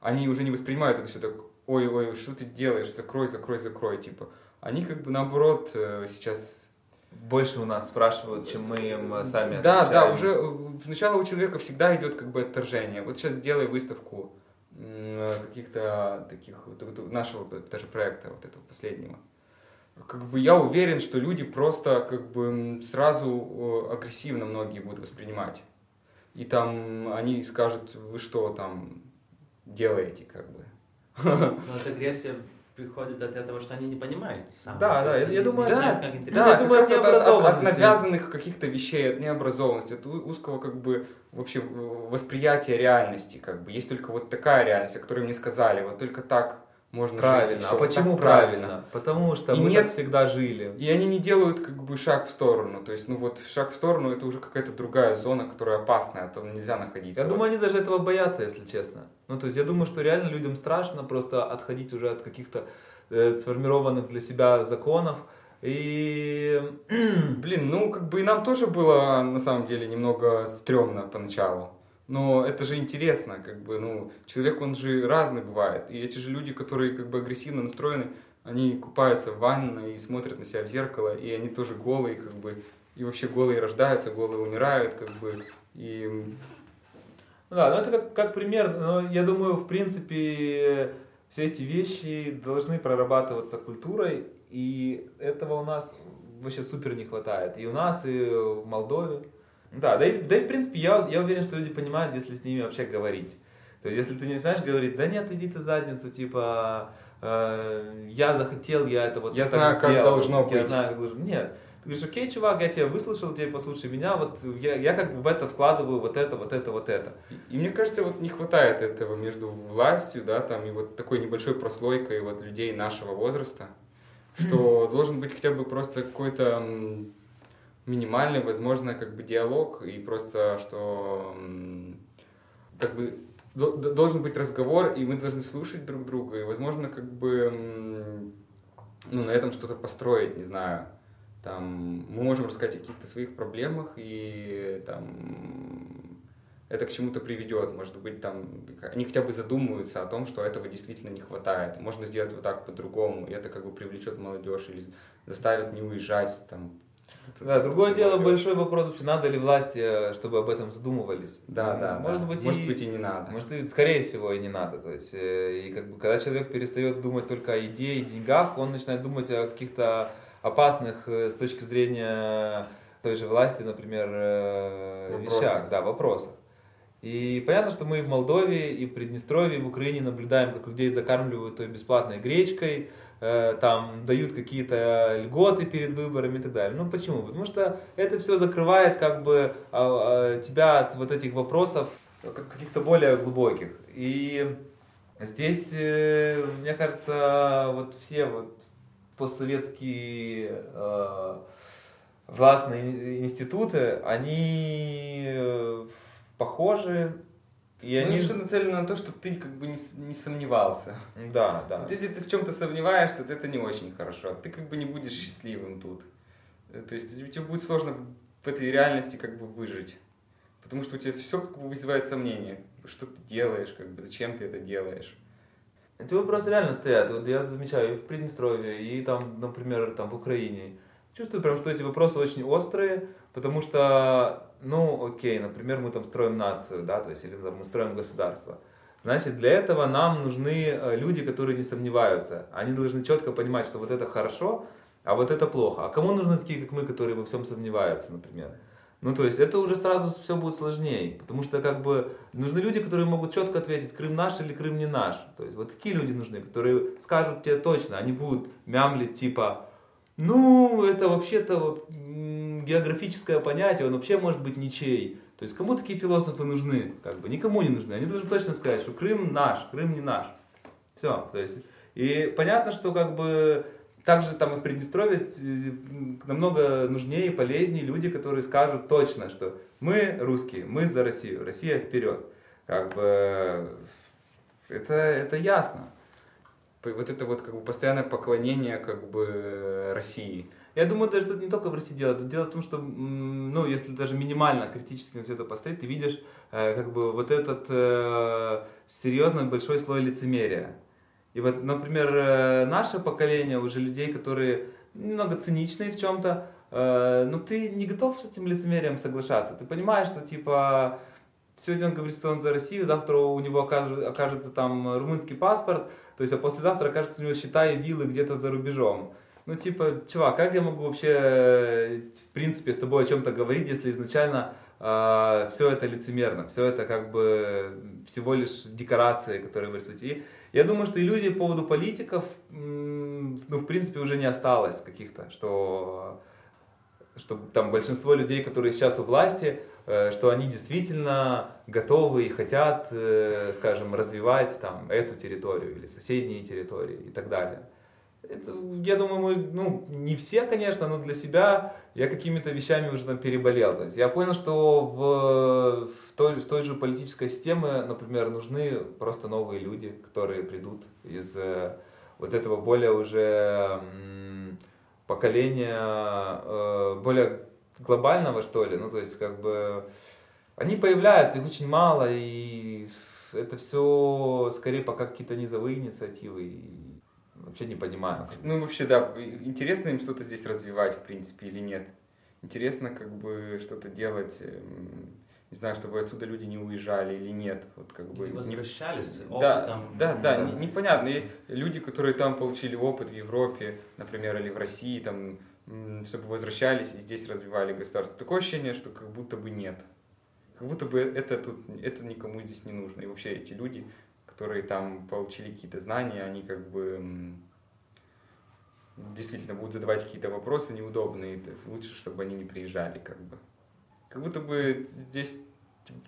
A: Они уже не воспринимают это все так, ой-ой, что ты делаешь, закрой, закрой, закрой, типа. Они как бы наоборот э, сейчас...
B: Больше у нас спрашивают, чем мы им э, сами
A: Да, да,
B: отвечаем.
A: уже э, сначала у человека всегда идет как бы отторжение. Вот сейчас сделай выставку каких-то таких, нашего даже проекта, вот этого последнего. Как бы я уверен, что люди просто как бы сразу э, агрессивно многие будут воспринимать. И там они скажут, вы что там делаете, как бы.
F: Но эта агрессия приходит от этого, что они не понимают. сами.
B: Да, да, я- я думаю,
A: да,
F: как
A: Да,
F: интерпретировать.
B: я думаю,
A: раз
B: от
A: от, от- навязанных каких-то вещей, от необразованности, от узкого как бы вообще э, восприятия реальности, как бы. Есть только вот такая реальность, о которой мне сказали, вот только так можно жить.
B: Правильно.
A: всё,
B: А почему
A: так
B: правильно? Потому что
A: И
B: мы
A: нет-
B: так всегда жили.
A: И они не делают как бы шаг в сторону. То есть, ну вот шаг в сторону это уже какая-то другая зона, которая опасная, а там нельзя находиться.
B: Я
A: Вот.
B: думаю, они даже этого боятся, если честно. Ну, то есть я думаю, что реально людям страшно просто отходить уже от каких-то э, сформированных для себя законов. И
A: Блин, ну как бы и нам тоже было на самом деле немного стрёмно поначалу. Но это же интересно, как бы, ну, человек, он же разный бывает. И эти же люди, которые как бы агрессивно настроены, они купаются в ванной и смотрят на себя в зеркало, и они тоже голые, как бы, и вообще голые рождаются, голые умирают, как бы, и...
B: Да, ну это как, как пример, но я думаю, в принципе, все эти вещи должны прорабатываться культурой, и этого у нас вообще супер не хватает. И у нас, и в Молдове. Да, да и, да и в принципе, я, я уверен, что люди понимают, если с ними вообще говорить. То есть, если ты не знаешь говорить, да нет, иди ты в задницу, типа, э, я захотел, я это вот
A: Я
B: так
A: знаю, как
B: сделал,
A: должно
B: я
A: быть.
B: знаю, как должно Нет, ты говоришь, окей, чувак, я тебя выслушал, теперь послушай меня, вот я, я как бы в это вкладываю вот это, вот это, вот это.
A: И мне кажется, вот не хватает этого между властью, да, там, и вот такой небольшой прослойкой вот людей нашего возраста, что должен быть хотя бы просто какой-то минимальный, возможно, как бы диалог, и просто, что как бы до- до- должен быть разговор, и мы должны слушать друг друга, и, возможно, как бы ну, на этом что-то построить, не знаю. Там, мы можем рассказать о каких-то своих проблемах, и там, это к чему-то приведет. Может быть, там, они хотя бы задумаются о том, что этого действительно не хватает. Можно сделать вот так по-другому, и это как бы привлечет молодежь или заставит не уезжать там.
B: Да, другое дело, большой вопрос вообще, надо ли власти, э, чтобы об этом задумывались.
A: Да,
B: Ну,
A: да,
B: может
A: да.
B: быть,
A: может
B: и,
A: быть и не надо.
B: может и, скорее всего, и не надо. То есть, э, и как бы, когда человек перестает думать только о идее, деньгах, он начинает думать о каких-то опасных э, с точки зрения той же власти, например, вещах, да, вопросах. И понятно, что мы и в Молдове, и в Приднестровье, и в Украине наблюдаем, как людей закармливают той бесплатной гречкой, там дают какие-то льготы перед выборами и так далее. Ну почему? Потому что это все закрывает как бы а, а, тебя от вот этих вопросов э, как- каких-то более глубоких. И здесь, э, мне кажется, вот все вот постсоветские э, властные институты, они э, похожи, и
A: И они же нацелены на то, чтобы ты как бы не, не сомневался.
B: Да, да.
A: Вот если ты в чем-то сомневаешься, то это не очень хорошо. Ты как бы не будешь счастливым тут. Э, То есть тебе тебе будет сложно в этой реальности как бы выжить. Потому что у тебя все как бы вызывает сомнения. Что ты делаешь, как бы, зачем ты это делаешь.
B: Эти вопросы реально стоят. Вот я замечаю и в Приднестровье, и там, например, там в Украине. Чувствую прям, что эти вопросы очень острые, потому что, ну, окей, например, мы там строим нацию, да, то есть, или там, мы строим государство. Значит, для этого нам нужны э, люди, которые не сомневаются. Они должны четко понимать, что вот это хорошо, а вот это плохо. А кому нужны такие, как мы, которые во всем сомневаются, например? Ну, то есть, это уже сразу все будет сложнее, потому что, как бы, нужны люди, которые могут четко ответить, Крым наш или Крым не наш. То есть, вот такие люди нужны, которые скажут тебе точно, они будут мямлить, типа, ну, это вообще-то географическое понятие, он вообще может быть ничей. То есть, кому такие философы нужны? Как бы, никому не нужны. Они должны точно сказать, что Крым наш, Крым не наш. Все, то есть, и понятно, что, как бы, также там и в Приднестровье намного нужнее и полезнее люди, которые скажут точно, что мы русские, мы за Россию, Россия вперед. Как бы это, это ясно.
A: Вот это вот как бы постоянное поклонение как бы России.
B: Я думаю, даже тут не только в России дело. Тут дело в том, что, ну, если даже минимально критически на все это посмотреть, ты видишь, э, как бы, вот этот э, серьезный большой слой лицемерия. И вот, например, э, наше поколение уже людей, которые немного циничные в чем-то, э, но ты не готов с этим лицемерием соглашаться. Ты понимаешь, что типа сегодня он говорит, что он за Россию, завтра у него окажется, окажется там румынский паспорт, то есть а послезавтра окажется у него счета и виллы где-то за рубежом. Ну, типа, чувак, как я могу вообще, в принципе, с тобой о чем-то говорить, если изначально э, все это лицемерно, все это как бы всего лишь декорации, которые вы рисуете. И я думаю, что иллюзий по поводу политиков, ну, в принципе, уже не осталось каких-то, что, что там большинство людей, которые сейчас у власти, э, что они действительно готовы и хотят, э, скажем, развивать там эту территорию или соседние территории и так далее. Это, я думаю, мы, ну, не все, конечно, но для себя я какими-то вещами уже переболел. То есть я понял, что в, в, той, в той же политической системе, например, нужны просто новые люди, которые придут из э, вот этого более уже поколения, э, более глобального, что ли. Ну, то есть, как бы, они появляются, их очень мало, и это все скорее пока какие-то низовые инициативы. Вообще не понимаю.
A: Ну, вообще, да, интересно им что-то здесь развивать, в принципе, или нет. Интересно, как бы, что-то делать, эм, не знаю, чтобы отсюда люди не уезжали или нет. Вот как бы
F: не возвращались
A: не... Да, да, да, да, непонятно. И люди, которые там получили опыт в Европе, например, или в России, там, чтобы возвращались и здесь развивали государство. Такое ощущение, что как будто бы нет. Как будто бы это тут, это никому здесь не нужно. И вообще эти люди, которые там получили какие-то знания, они как бы действительно будут задавать какие-то вопросы неудобные, лучше, чтобы они не приезжали, как бы. Как будто бы здесь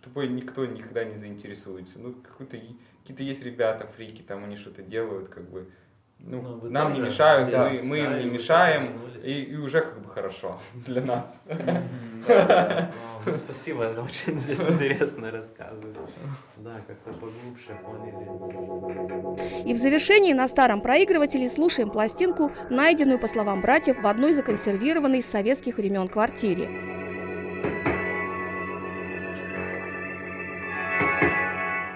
A: тобой никто никогда не заинтересуется. Ну, какие-то есть ребята, фрики, там они что-то делают, как бы. Ну, ну нам не мешают, да, мы, мы им не мешаем, и, и уже как бы хорошо для нас.
F: Ну, спасибо, это очень здесь интересно рассказывать. Да, как-то поглубже поняли.
E: И в завершении на старом проигрывателе слушаем пластинку, найденную, по словам братьев, в одной законсервированной с советских времен квартире.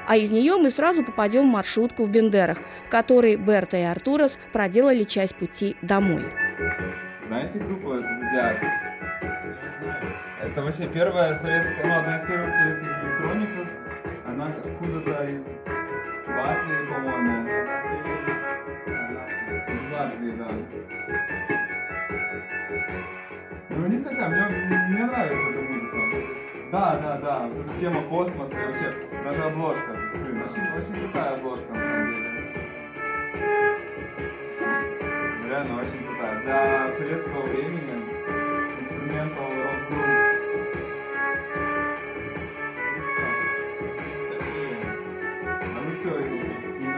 E: А из нее мы сразу попадем в маршрутку в Бендерах, в которой Берта и Артурас проделали часть пути домой.
D: Знаете группу «Зодиак»? Это вообще первая советская, ну, одна из первых советских электроников. Она откуда-то из Латвии, по-моему. Из Латвии, да. Ну, них такая, мне, мне нравится эта музыка. Да, да, да, тема космоса и вообще, даже обложка, блин, очень, очень крутая обложка на самом деле. Реально очень крутая. Для советского времени инструментал рок-групп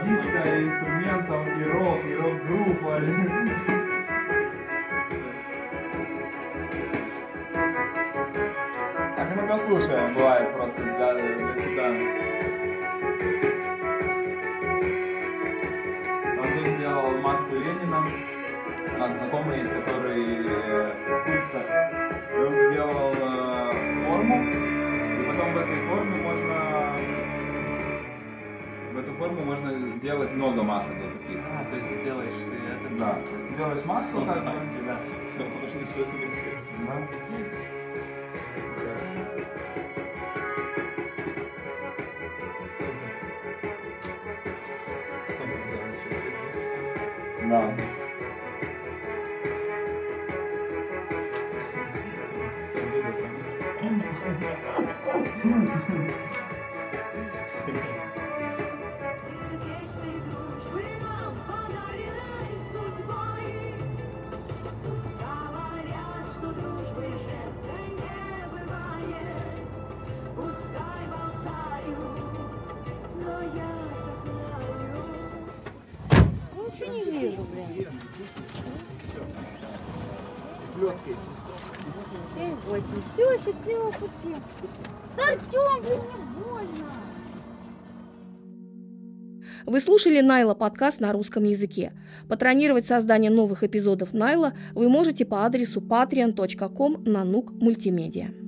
D: диско, и инструментал, и рок, и рок-группа. Так иногда слушаем, бывает просто для, для себя. Он тут делал маску Ленина. У нас знакомый есть, который э, скульптор.
B: И он сделал э, форму, и потом в этой форме можно в эту форму можно делать много масок вот таких.
L: А, то есть сделаешь ты это...
B: Да, то есть делаешь маску, как.
L: Маски, да. Можно сегодня
B: Да. Да.
F: Ничего не вижу, блин. Семь, восемь. Все, счастливого пути. Да, Артем, блин, мне больно.
E: Вы слушали Найла подкаст на русском языке. Патронировать создание новых эпизодов Найла вы можете по адресу patreon.com на нук мультимедиа.